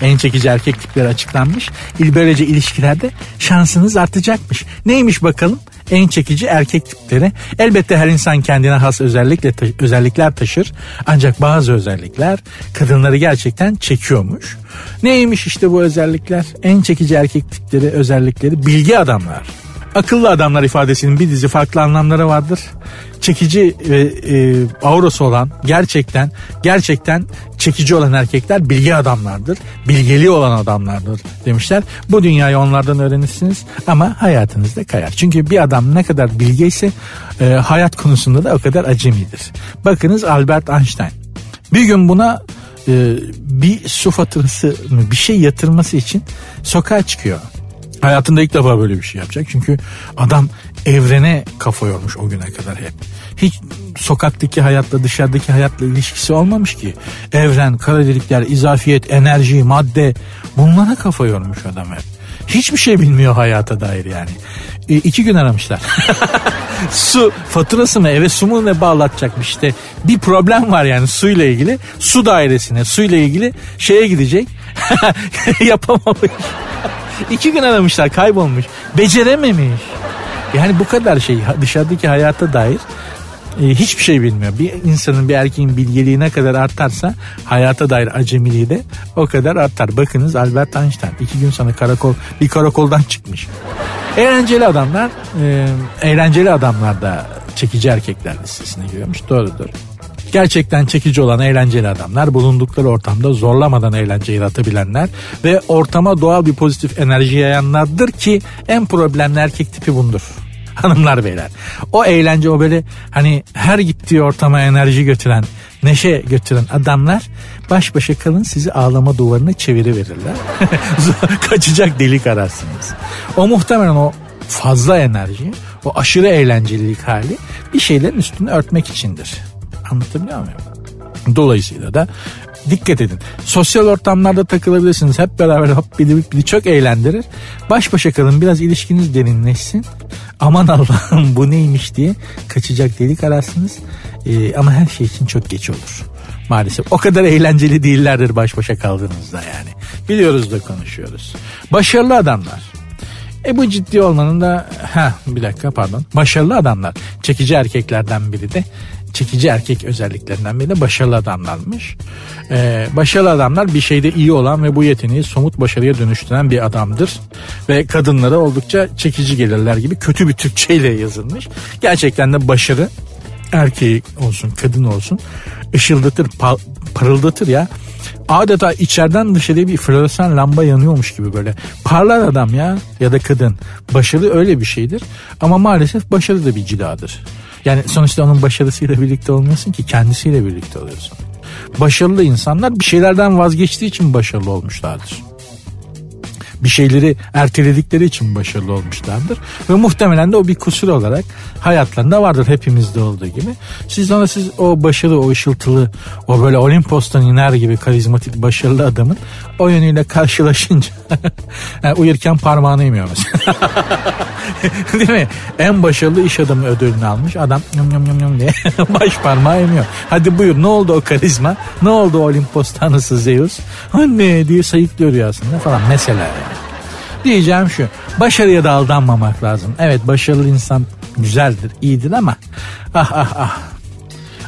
En çekici erkek tipleri açıklanmış. Böylece ilişkilerde şansınız artacakmış. Neymiş bakalım? En çekici erkek tipleri. Elbette her insan kendine has özellikle ta- özellikler taşır. Ancak bazı özellikler kadınları gerçekten çekiyormuş. Neymiş işte bu özellikler? En çekici erkek tipleri özellikleri bilgi adamlar. Akıllı adamlar ifadesinin bir dizi farklı anlamları vardır. Çekici ve e, aurası olan gerçekten gerçekten çekici olan erkekler bilgi adamlardır. Bilgeli olan adamlardır demişler. Bu dünyayı onlardan öğrenirsiniz ama hayatınızda kayar. Çünkü bir adam ne kadar bilgeyse e, hayat konusunda da o kadar acemidir. Bakınız Albert Einstein. Bir gün buna e, bir su faturası bir şey yatırması için sokağa çıkıyor. Hayatında ilk defa böyle bir şey yapacak. Çünkü adam evrene kafa yormuş o güne kadar hep. Hiç sokaktaki hayatla dışarıdaki hayatla ilişkisi olmamış ki. Evren, kara delikler, izafiyet, enerji, madde bunlara kafa yormuş adam hep. Hiçbir şey bilmiyor hayata dair yani. E, iki gün aramışlar. su faturası mı eve su mu ne bağlatacakmış işte. Bir problem var yani suyla ilgili. Su dairesine suyla ilgili şeye gidecek. Yapamamış. İki gün aramışlar kaybolmuş. Becerememiş. Yani bu kadar şey dışarıdaki hayata dair e, hiçbir şey bilmiyor. Bir insanın bir erkeğin bilgeliği ne kadar artarsa hayata dair acemiliği de o kadar artar. Bakınız Albert Einstein iki gün sonra karakol bir karakoldan çıkmış. Eğlenceli adamlar e, eğlenceli adamlar da çekici erkekler listesine giriyormuş. Doğrudur. Gerçekten çekici olan eğlenceli adamlar bulundukları ortamda zorlamadan eğlence yaratabilenler ve ortama doğal bir pozitif enerji yayanlardır ki en problemli erkek tipi bundur. Hanımlar beyler. O eğlence o böyle hani her gittiği ortama enerji götüren, neşe götüren adamlar baş başa kalın sizi ağlama duvarına çeviriverirler. Kaçacak delik ararsınız. O muhtemelen o fazla enerji, o aşırı eğlencelilik hali bir şeylerin üstünü örtmek içindir. Anlatabiliyor muyum? Dolayısıyla da dikkat edin. Sosyal ortamlarda takılabilirsiniz. Hep beraber hop bidi bidi çok eğlendirir. Baş başa kalın biraz ilişkiniz derinleşsin. Aman Allah'ım bu neymiş diye kaçacak delik ararsınız. Ee, ama her şey için çok geç olur. Maalesef o kadar eğlenceli değillerdir baş başa kaldığınızda yani. Biliyoruz da konuşuyoruz. Başarılı adamlar. E bu ciddi olmanın da ha bir dakika pardon. Başarılı adamlar. Çekici erkeklerden biri de çekici erkek özelliklerinden biri de başarılı adamlarmış. Ee, başarılı adamlar bir şeyde iyi olan ve bu yeteneği somut başarıya dönüştüren bir adamdır. Ve kadınlara oldukça çekici gelirler gibi kötü bir Türkçeyle yazılmış. Gerçekten de başarı erkeği olsun kadın olsun ışıldatır parıldatır ya adeta içeriden dışarıya bir floresan lamba yanıyormuş gibi böyle. Parlar adam ya ya da kadın. Başarı öyle bir şeydir. Ama maalesef başarı da bir ciladır. Yani sonuçta onun başarısıyla birlikte olmuyorsun ki kendisiyle birlikte oluyorsun. Başarılı insanlar bir şeylerden vazgeçtiği için başarılı olmuşlardır bir şeyleri erteledikleri için başarılı olmuşlardır. Ve muhtemelen de o bir kusur olarak hayatlarında vardır hepimizde olduğu gibi. Siz ona siz o başarılı, o ışıltılı, o böyle Olimpos'tan iner gibi karizmatik başarılı adamın o yönüyle karşılaşınca yani uyurken parmağını yemiyor mesela. Değil mi? En başarılı iş adamı ödülünü almış. Adam yum yum yum yum diye baş parmağı yemiyor. Hadi buyur ne oldu o karizma? Ne oldu Olimpos tanrısı Zeus? Anne diye sayıklıyor rüyasında falan mesela yani. Diyeceğim şu. Başarıya da aldanmamak lazım. Evet başarılı insan güzeldir, iyidir ama ah ah ah.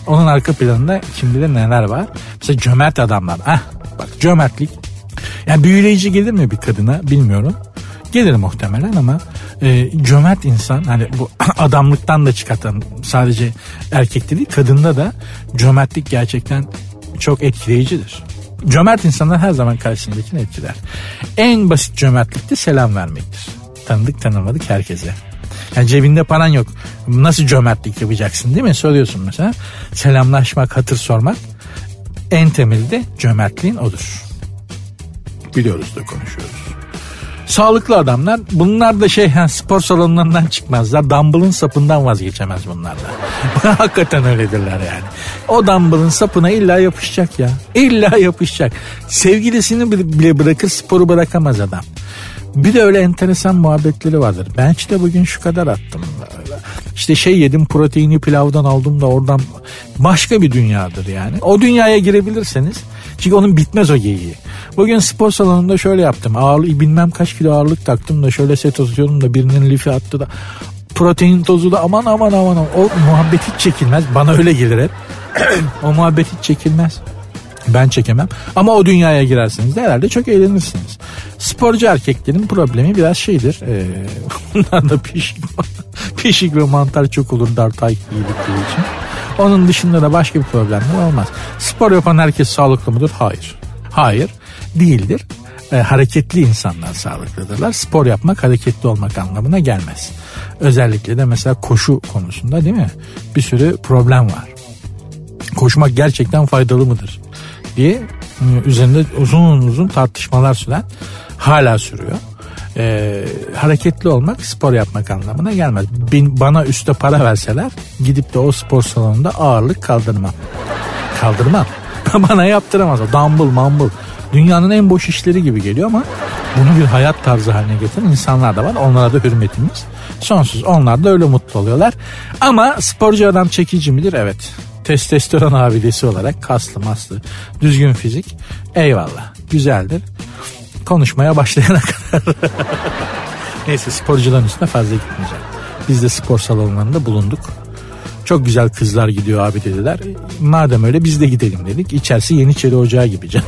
Onun arka planında kim bilir neler var. Mesela cömert adamlar. Ah bak cömertlik. Yani büyüleyici gelir mi bir kadına bilmiyorum. Gelir muhtemelen ama e, cömert insan hani bu adamlıktan da çıkartan sadece erkekte değil kadında da cömertlik gerçekten çok etkileyicidir. Cömert insanlar her zaman karşısındakini etkiler. En basit cömertlik de selam vermektir. Tanıdık tanımadık herkese. Yani cebinde paran yok. Nasıl cömertlik yapacaksın değil mi? Soruyorsun mesela. Selamlaşmak, hatır sormak en temelde cömertliğin odur. Biliyoruz da konuşuyoruz. Sağlıklı adamlar bunlar da şey spor salonlarından çıkmazlar. Dumbbell'ın sapından vazgeçemez bunlar da. Hakikaten öyledirler yani. O dumbbell'ın sapına illa yapışacak ya. İlla yapışacak. Sevgilisini bile bırakır sporu bırakamaz adam. Bir de öyle enteresan muhabbetleri vardır. Ben işte bugün şu kadar attım. İşte şey yedim proteini pilavdan aldım da oradan başka bir dünyadır yani. O dünyaya girebilirseniz çünkü onun bitmez o geyiği. Bugün spor salonunda şöyle yaptım. Ağırlık bilmem kaç kilo ağırlık taktım da şöyle set atıyorum da birinin lifi attı da protein tozu da aman aman aman o muhabbet hiç çekilmez. Bana öyle gelir hep. o muhabbet hiç çekilmez. Ben çekemem. Ama o dünyaya girerseniz de herhalde çok eğlenirsiniz. Sporcu erkeklerin problemi biraz şeydir. Ee, bunlarda pişik, pişik ve mantar çok olur dartay yedikleri için. Onun dışında da başka bir problemler olmaz. Spor yapan herkes sağlıklı mıdır? Hayır. Hayır değildir. E, hareketli insanlar sağlıklıdırlar. Spor yapmak hareketli olmak anlamına gelmez. Özellikle de mesela koşu konusunda değil mi? Bir sürü problem var. Koşmak gerçekten faydalı mıdır? diye e, üzerinde uzun uzun tartışmalar süren hala sürüyor. Ee, hareketli olmak spor yapmak anlamına gelmez. Bin, bana üste para verseler gidip de o spor salonunda ağırlık kaldırmam. Kaldırmam. bana yaptıramaz o dumbbell mumble. Dünyanın en boş işleri gibi geliyor ama bunu bir hayat tarzı haline getiren insanlar da var. Onlara da hürmetimiz sonsuz. Onlar da öyle mutlu oluyorlar. Ama sporcu adam çekici midir? Evet testosteron abidesi olarak kaslı maslı düzgün fizik eyvallah güzeldir konuşmaya başlayana kadar neyse sporcuların üstüne fazla gitmeyeceğim biz de spor salonlarında bulunduk çok güzel kızlar gidiyor abi dediler. Madem öyle biz de gidelim dedik. İçerisi Yeniçeri Ocağı gibi canım.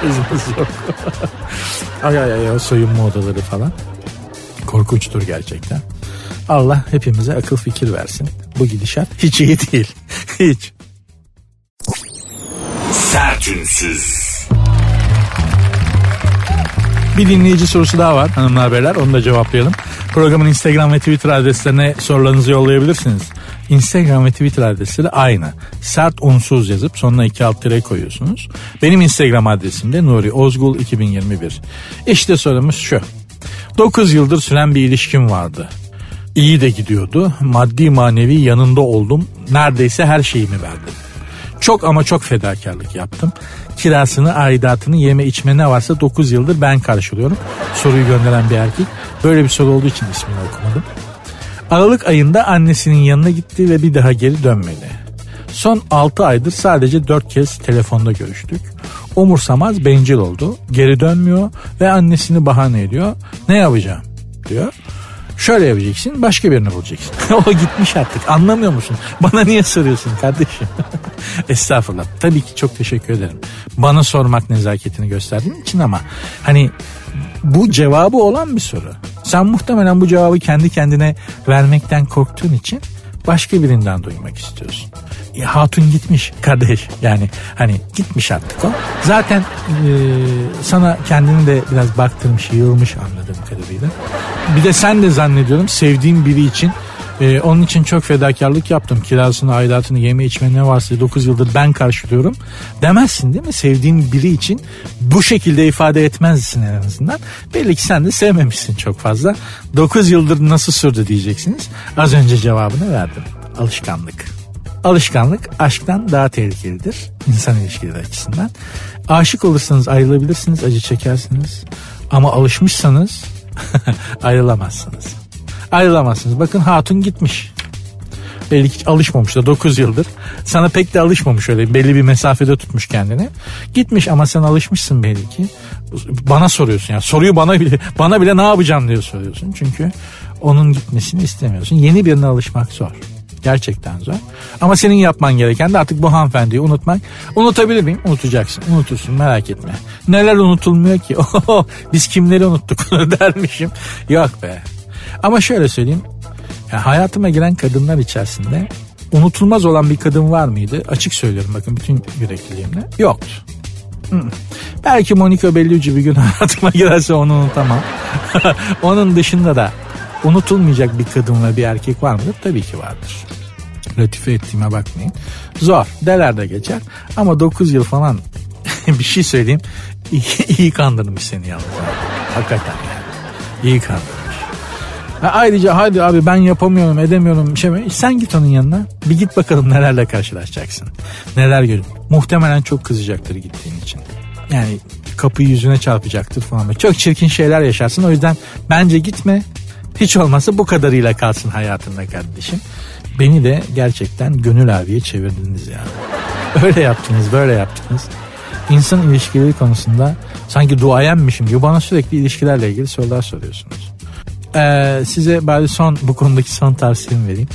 Kızımız yok. ay ay ay soyunma odaları falan. Korkunçtur gerçekten. Allah hepimize akıl fikir versin. Bu gidişat hiç iyi değil. hiç. Sertünsüz. Bir dinleyici sorusu daha var hanımlar beyler onu da cevaplayalım. Programın Instagram ve Twitter adreslerine sorularınızı yollayabilirsiniz. Instagram ve Twitter adresleri aynı. Sert unsuz yazıp sonuna iki alt tire koyuyorsunuz. Benim Instagram adresim de Nuri Ozgul 2021. İşte sorumuz şu. 9 yıldır süren bir ilişkim vardı. İyi de gidiyordu. Maddi manevi yanında oldum. Neredeyse her şeyimi verdim. Çok ama çok fedakarlık yaptım. Kirasını, aidatını, yeme içme ne varsa 9 yıldır ben karşılıyorum. Soruyu gönderen bir erkek. Böyle bir soru olduğu için ismini okumadım. Aralık ayında annesinin yanına gitti ve bir daha geri dönmedi. Son 6 aydır sadece 4 kez telefonda görüştük. Umursamaz bencil oldu. Geri dönmüyor ve annesini bahane ediyor. Ne yapacağım diyor. Şöyle yapacaksın başka birini bulacaksın. o gitmiş artık anlamıyor musun? Bana niye soruyorsun kardeşim? Estağfurullah. Tabii ki çok teşekkür ederim. Bana sormak nezaketini gösterdiğin için ama hani bu cevabı olan bir soru. Sen muhtemelen bu cevabı kendi kendine vermekten korktuğun için başka birinden duymak istiyorsun. E, hatun gitmiş kardeş yani hani gitmiş artık o. Zaten e, sana kendini de biraz baktırmış yığılmış anladığım kadarıyla. Bir de sen de zannediyorum sevdiğin biri için ee, onun için çok fedakarlık yaptım. Kirasını, aidatını, yeme içme ne varsa 9 yıldır ben karşılıyorum. Demezsin değil mi? Sevdiğin biri için bu şekilde ifade etmezsin en azından. Belli ki sen de sevmemişsin çok fazla. 9 yıldır nasıl sürdü diyeceksiniz. Az önce cevabını verdim. Alışkanlık. Alışkanlık aşktan daha tehlikelidir insan ilişkileri açısından. Aşık olursanız ayrılabilirsiniz, acı çekersiniz. Ama alışmışsanız ayrılamazsınız ayrılamazsınız. Bakın hatun gitmiş. Belli ki alışmamış da 9 yıldır. Sana pek de alışmamış öyle belli bir mesafede tutmuş kendini. Gitmiş ama sen alışmışsın belli ki. Bana soruyorsun ya. Soruyu bana bile bana bile ne yapacağım diye soruyorsun. Çünkü onun gitmesini istemiyorsun. Yeni birine alışmak zor. Gerçekten zor. Ama senin yapman gereken de artık bu hanımefendiyi unutmak. Unutabilir miyim? Unutacaksın. Unutursun merak etme. Neler unutulmuyor ki? Biz kimleri unuttuk dermişim. Yok be. Ama şöyle söyleyeyim. Yani hayatıma giren kadınlar içerisinde unutulmaz olan bir kadın var mıydı? Açık söylüyorum bakın bütün yürekliliğimle. Yoktu. Hı. Belki Monica Bellucci bir gün hayatıma girerse onu unutamam. Onun dışında da unutulmayacak bir kadın ve bir erkek var mıdır? Tabii ki vardır. Latife ettiğime bakmayın. Zor. Deler de geçer. Ama 9 yıl falan bir şey söyleyeyim. İyi, iyi kandırmış seni yalnız. Hakikaten yani. İyi kandırmış. Ha, ayrıca hadi abi ben yapamıyorum edemiyorum şey sen git onun yanına bir git bakalım nelerle karşılaşacaksın neler görün muhtemelen çok kızacaktır gittiğin için yani kapıyı yüzüne çarpacaktır falan çok çirkin şeyler yaşarsın o yüzden bence gitme hiç olmazsa bu kadarıyla kalsın hayatında kardeşim beni de gerçekten gönül abiye çevirdiniz ya öyle yaptınız böyle yaptınız insan ilişkileri konusunda sanki duayenmişim gibi bana sürekli ilişkilerle ilgili sorular soruyorsunuz. Ee, size bari son bu konudaki son tavsiyemi vereyim.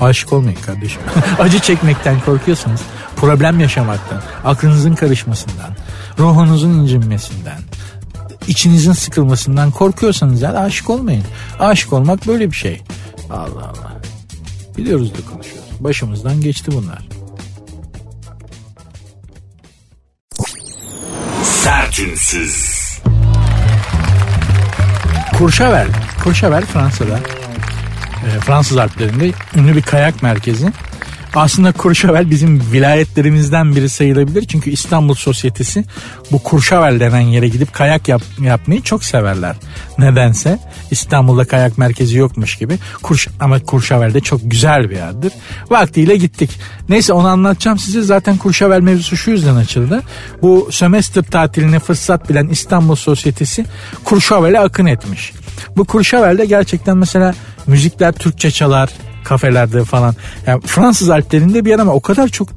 Aşık olmayın kardeşim. Acı çekmekten korkuyorsanız, problem yaşamaktan, aklınızın karışmasından, ruhunuzun incinmesinden, içinizin sıkılmasından korkuyorsanız ya aşık olmayın. Aşık olmak böyle bir şey. Allah Allah. Biliyoruz da konuşuyoruz. Başımızdan geçti bunlar. Sertünsüz. Courchevel. Courchevel Fransa'da. E, Fransız Alplerinde ünlü bir kayak merkezi. Aslında Kurşavel bizim vilayetlerimizden biri sayılabilir. Çünkü İstanbul Sosyetesi bu Kurşavel denen yere gidip kayak yap, yapmayı çok severler. Nedense İstanbul'da kayak merkezi yokmuş gibi. Kurş, ama Kurşavel de çok güzel bir yerdir. Vaktiyle gittik. Neyse onu anlatacağım size. Zaten Kurşavel mevzusu şu yüzden açıldı. Bu sömestr tatiline fırsat bilen İstanbul Sosyetesi Kurşavel'e akın etmiş. Bu Kurşavel'de gerçekten mesela müzikler Türkçe çalar, kafelerde falan. Yani Fransız Alplerinde bir yer ama o kadar çok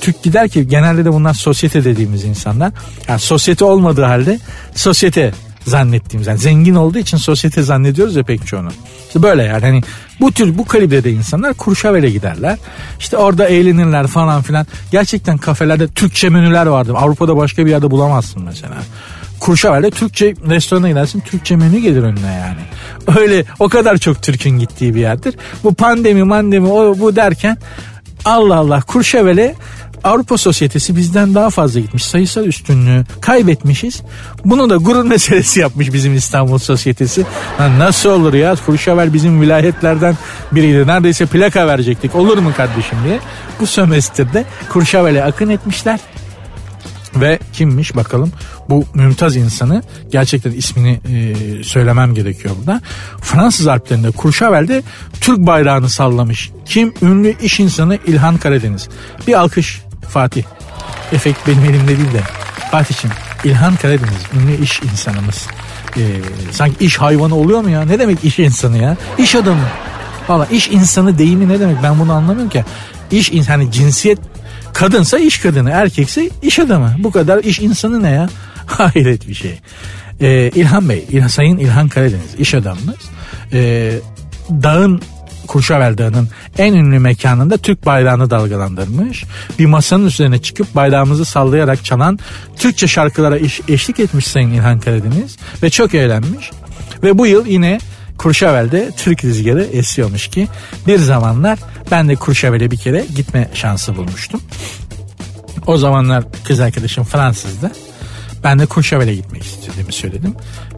Türk gider ki genelde de bunlar sosyete dediğimiz insanlar. Yani sosyete olmadığı halde sosyete zannettiğimiz yani zengin olduğu için sosyete zannediyoruz ya pek çoğunu. İşte böyle yani hani bu tür bu kalibrede insanlar Kurşavel'e giderler. İşte orada eğlenirler falan filan. Gerçekten kafelerde Türkçe menüler vardı. Avrupa'da başka bir yerde bulamazsın mesela. Kurşavel'de Türkçe restorana gidersin Türkçe menü gelir önüne yani. Öyle o kadar çok Türk'ün gittiği bir yerdir. Bu pandemi mandemi o bu derken Allah Allah Kurşavel'e Avrupa Sosyetesi bizden daha fazla gitmiş. Sayısal üstünlüğü kaybetmişiz. Bunu da gurur meselesi yapmış bizim İstanbul Sosyetesi. Lan nasıl olur ya? Kurşavel bizim vilayetlerden biriydi. Neredeyse plaka verecektik. Olur mu kardeşim diye. Bu sömestrde Kurşavel'e akın etmişler. Ve kimmiş bakalım bu mümtaz insanı gerçekten ismini e, söylemem gerekiyor burada. Fransız Alplerinde Kurşavel'de Türk bayrağını sallamış. Kim? Ünlü iş insanı İlhan Karadeniz. Bir alkış Fatih. Efekt benim elimde değil de. Fatih'im İlhan Karadeniz ünlü iş insanımız. Ee, sanki iş hayvanı oluyor mu ya? Ne demek iş insanı ya? İş adamı. Valla iş insanı deyimi ne demek ben bunu anlamıyorum ki. İş hani cinsiyet kadınsa iş kadını erkekse iş adamı. Bu kadar iş insanı ne ya? Hayret bir şey. Ee, İlhan Bey, İlhan, Sayın İlhan Karadeniz iş adamımız. Ee, dağın Kurşavel Dağı'nın en ünlü mekanında Türk bayrağını dalgalandırmış. Bir masanın üzerine çıkıp bayrağımızı sallayarak çalan Türkçe şarkılara eş, eşlik etmiş Sayın İlhan Karadeniz ve çok eğlenmiş. Ve bu yıl yine Kurşavel'de Türk rüzgarı esiyormuş ki bir zamanlar ben de Kurşavel'e bir kere gitme şansı bulmuştum. O zamanlar kız arkadaşım Fransızdı. Ben de Kurşavel'e gitmek istediğimi söyledim.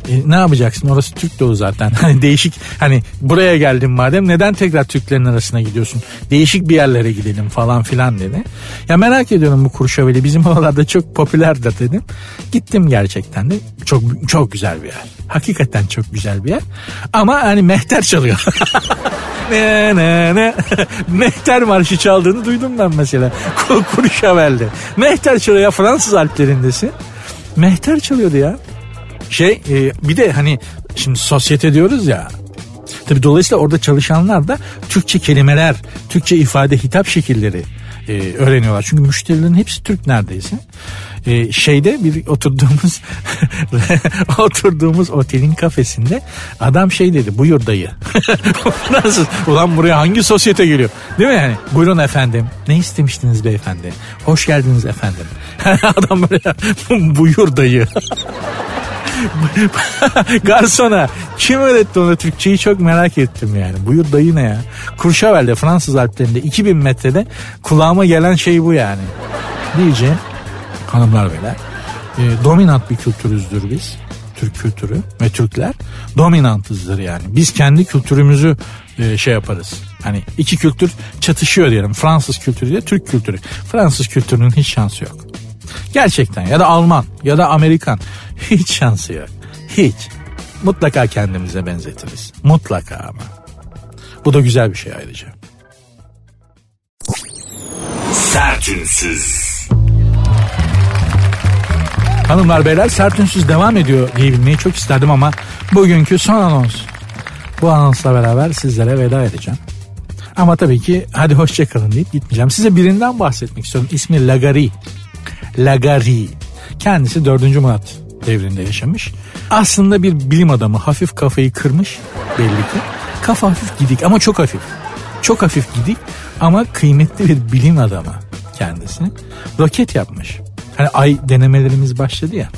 E, ne yapacaksın orası Türk dolu zaten. Hani değişik hani buraya geldim madem neden tekrar Türklerin arasına gidiyorsun? Değişik bir yerlere gidelim falan filan dedi. Ya merak ediyorum bu Kurşaveli bizim oralarda çok popülerdir dedim. Gittim gerçekten de çok çok güzel bir yer. Hakikaten çok güzel bir yer. Ama hani mehter çalıyor. ne ne ne. mehter marşı çaldığını duydum ben mesela. Kurşavel'de. Mehter çalıyor Fransız Alplerindesin. Mehter çalıyordu ya. Şey e, bir de hani şimdi sosyete diyoruz ya. Tabii dolayısıyla orada çalışanlar da Türkçe kelimeler, Türkçe ifade hitap şekilleri e, öğreniyorlar. Çünkü müşterilerin hepsi Türk neredeyse. E, şeyde bir oturduğumuz oturduğumuz otelin kafesinde adam şey dedi buyur dayı. Nasıl? Ulan buraya hangi sosyete geliyor? Değil mi yani? Buyurun efendim. Ne istemiştiniz beyefendi? Hoş geldiniz efendim. adam böyle buyur dayı. Garsona kim öğretti ona Türkçeyi çok merak ettim yani. Buyur dayı ne ya? Kurşavel'de Fransız Alplerinde 2000 metrede kulağıma gelen şey bu yani. Diyeceğim hanımlar beyler e, dominant bir kültürüzdür biz. Türk kültürü ve Türkler dominantızdır yani. Biz kendi kültürümüzü e, şey yaparız. Hani iki kültür çatışıyor diyelim. Fransız kültürü ile Türk kültürü. Fransız kültürünün hiç şansı yok. Gerçekten ya da Alman ya da Amerikan hiç şansı yok. Hiç. Mutlaka kendimize benzetiriz. Mutlaka ama. Bu da güzel bir şey ayrıca. Sertünsüz. Hanımlar beyler sertünsüz devam ediyor diyebilmeyi çok isterdim ama bugünkü son anons. Bu anonsla beraber sizlere veda edeceğim. Ama tabii ki hadi hoşçakalın deyip gitmeyeceğim. Size birinden bahsetmek istiyorum. İsmi Lagari. Lagari. Kendisi 4. Murat devrinde yaşamış. Aslında bir bilim adamı hafif kafayı kırmış belli ki. Kafa hafif gidik ama çok hafif. Çok hafif gidik ama kıymetli bir bilim adamı kendisi. Roket yapmış. Hani ay denemelerimiz başladı ya.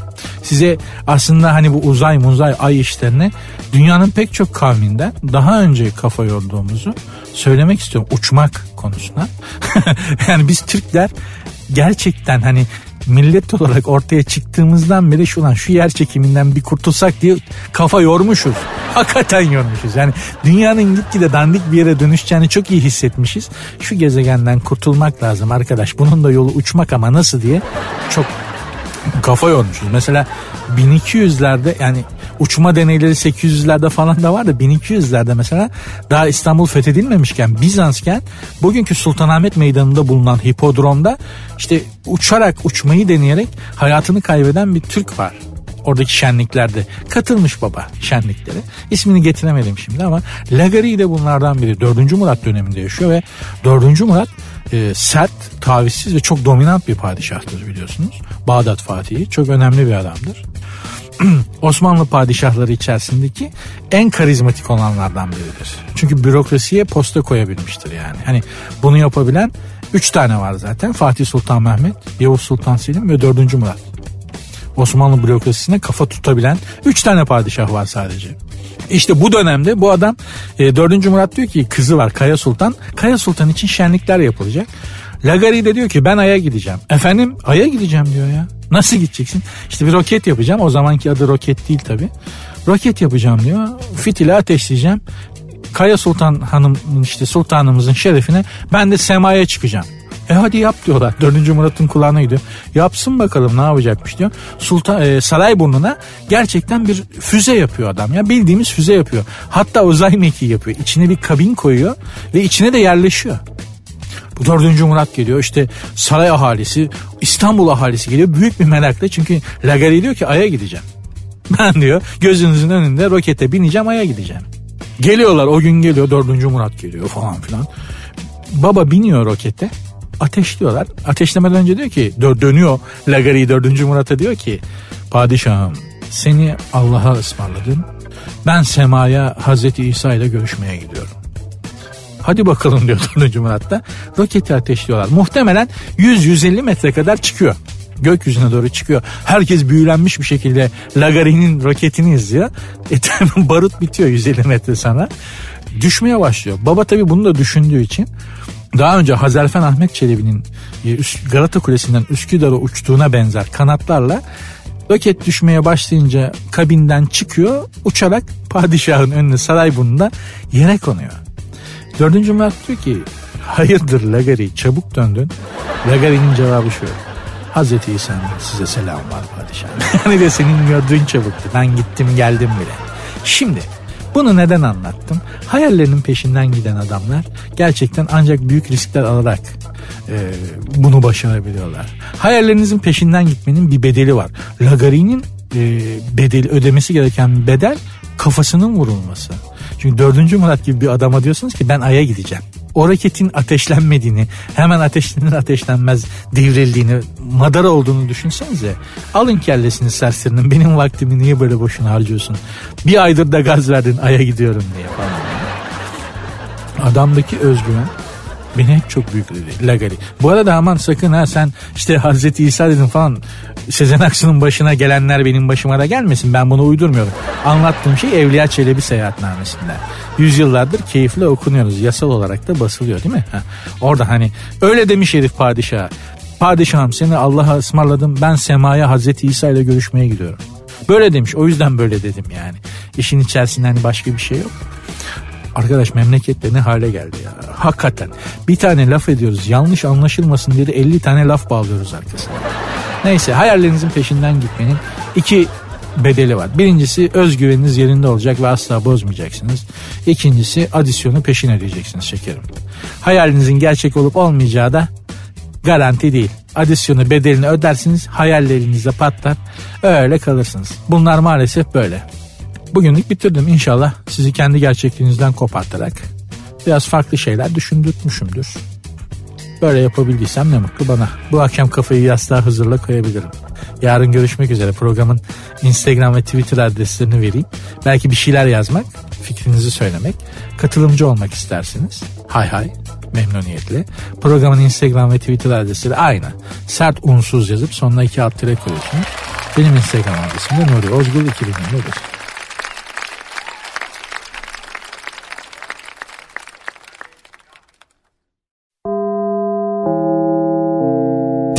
Size aslında hani bu uzay muzay ay işlerine dünyanın pek çok kavminden daha önce kafa yorduğumuzu söylemek istiyorum. Uçmak konusuna. yani biz Türkler gerçekten hani millet olarak ortaya çıktığımızdan beri şu lan şu yer çekiminden bir kurtulsak diye kafa yormuşuz. Hakikaten yormuşuz. Yani dünyanın gitgide dandik bir yere dönüşeceğini çok iyi hissetmişiz. Şu gezegenden kurtulmak lazım arkadaş. Bunun da yolu uçmak ama nasıl diye çok kafa yormuşuz. Mesela 1200'lerde yani uçma deneyleri 800'lerde falan da var da 1200'lerde mesela daha İstanbul fethedilmemişken Bizansken bugünkü Sultanahmet Meydanı'nda bulunan hipodromda işte uçarak uçmayı deneyerek hayatını kaybeden bir Türk var oradaki şenliklerde katılmış baba şenliklere. İsmini getiremedim şimdi ama Lagari de bunlardan biri. 4. Murat döneminde yaşıyor ve 4. Murat e, sert, tavizsiz ve çok dominant bir padişahtır biliyorsunuz. Bağdat Fatihi çok önemli bir adamdır. Osmanlı padişahları içerisindeki en karizmatik olanlardan biridir. Çünkü bürokrasiye posta koyabilmiştir yani. Hani bunu yapabilen 3 tane var zaten. Fatih Sultan Mehmet, Yavuz Sultan Selim ve 4. Murat. Osmanlı bürokrasisine kafa tutabilen 3 tane padişah var sadece. İşte bu dönemde bu adam e, 4. Murat diyor ki kızı var Kaya Sultan. Kaya Sultan için şenlikler yapılacak. Lagari de diyor ki ben Ay'a gideceğim. Efendim Ay'a gideceğim diyor ya. Nasıl gideceksin? İşte bir roket yapacağım. O zamanki adı roket değil tabi. Roket yapacağım diyor. Fitili ateşleyeceğim. Kaya Sultan Hanım işte sultanımızın şerefine ben de semaya çıkacağım. E hadi yap diyorlar. Dördüncü Murat'ın kulağına gidiyor. Yapsın bakalım ne yapacakmış diyor. Sultan e, Sarayburnu'na gerçekten bir füze yapıyor adam ya. Bildiğimiz füze yapıyor. Hatta uzay mekiği yapıyor. İçine bir kabin koyuyor ve içine de yerleşiyor. Bu dördüncü Murat geliyor işte saray ahalisi İstanbul ahalisi geliyor büyük bir merakla çünkü Lagari diyor ki Ay'a gideceğim. Ben diyor gözünüzün önünde rokete bineceğim Ay'a gideceğim. Geliyorlar o gün geliyor dördüncü Murat geliyor falan filan. Baba biniyor rokete ateşliyorlar. Ateşlemeden önce diyor ki dönüyor Lagari 4. Murat'a diyor ki padişahım seni Allah'a ısmarladım. Ben semaya Hazreti İsa ile görüşmeye gidiyorum. Hadi bakalım diyor 4. Murat'ta. Roketi ateşliyorlar. Muhtemelen 100-150 metre kadar çıkıyor. Gökyüzüne doğru çıkıyor. Herkes büyülenmiş bir şekilde Lagari'nin roketini izliyor. E barut bitiyor 150 metre sana. Düşmeye başlıyor. Baba tabii bunu da düşündüğü için daha önce Hazarfen Ahmet Çelebi'nin e, Galata Kulesi'nden Üsküdar'a uçtuğuna benzer kanatlarla roket düşmeye başlayınca kabinden çıkıyor uçarak padişahın önüne Sarayburnu'nda yere konuyor. Dördüncü Murat diyor ki hayırdır Lagari çabuk döndün. Lagari'nin cevabı şu. Hazreti İsa'nın size selam var padişahım. Yani de senin gördüğün çabuktu. Ben gittim geldim bile. Şimdi bunu neden anlattım? Hayallerinin peşinden giden adamlar gerçekten ancak büyük riskler alarak e, bunu başarabiliyorlar. Hayallerinizin peşinden gitmenin bir bedeli var. Lagari'nin e, bedeli ödemesi gereken bedel kafasının vurulması. Çünkü dördüncü Murat gibi bir adama diyorsunuz ki ben Ay'a gideceğim o raketin ateşlenmediğini, hemen ateşlenir ateşlenmez devrildiğini, madara olduğunu düşünsenize. Alın kellesini serserinin benim vaktimi niye böyle boşuna harcıyorsun? Bir aydır da gaz verdin aya gidiyorum diye falan. Adamdaki özgüven Beni hep çok büyükledi Lagali. Bu arada aman sakın ha sen işte Hazreti İsa dedin falan. Sezen Aksu'nun başına gelenler benim başıma da gelmesin. Ben bunu uydurmuyorum. Anlattığım şey Evliya Çelebi seyahatnamesinden. Yüzyıllardır keyifle okunuyoruz. Yasal olarak da basılıyor değil mi? Ha. Orada hani öyle demiş herif padişaha. Padişahım seni Allah'a ısmarladım ben semaya Hazreti İsa ile görüşmeye gidiyorum. Böyle demiş o yüzden böyle dedim yani. İşin içerisinde hani başka bir şey yok. Arkadaş memlekette ne hale geldi ya. Hakikaten bir tane laf ediyoruz yanlış anlaşılmasın diye de 50 tane laf bağlıyoruz arkasına. Neyse hayallerinizin peşinden gitmenin iki bedeli var. Birincisi özgüveniniz yerinde olacak ve asla bozmayacaksınız. İkincisi adisyonu peşin ödeyeceksiniz şekerim. Hayalinizin gerçek olup olmayacağı da garanti değil. Adisyonu bedelini ödersiniz hayallerinizde patlar öyle kalırsınız. Bunlar maalesef böyle. Bugünlük bitirdim inşallah sizi kendi gerçekliğinizden kopartarak biraz farklı şeyler düşündürtmüşümdür. Böyle yapabildiysem ne mutlu bana. Bu akşam kafayı yastığa hızırla koyabilirim. Yarın görüşmek üzere. Programın Instagram ve Twitter adreslerini vereyim. Belki bir şeyler yazmak, fikrinizi söylemek, katılımcı olmak istersiniz. Hay hay memnuniyetle. Programın Instagram ve Twitter adresleri aynı. Sert unsuz yazıp sonuna iki alt tire koyuyorsunuz. Benim Instagram adresim de Nuri Ozgul 2021.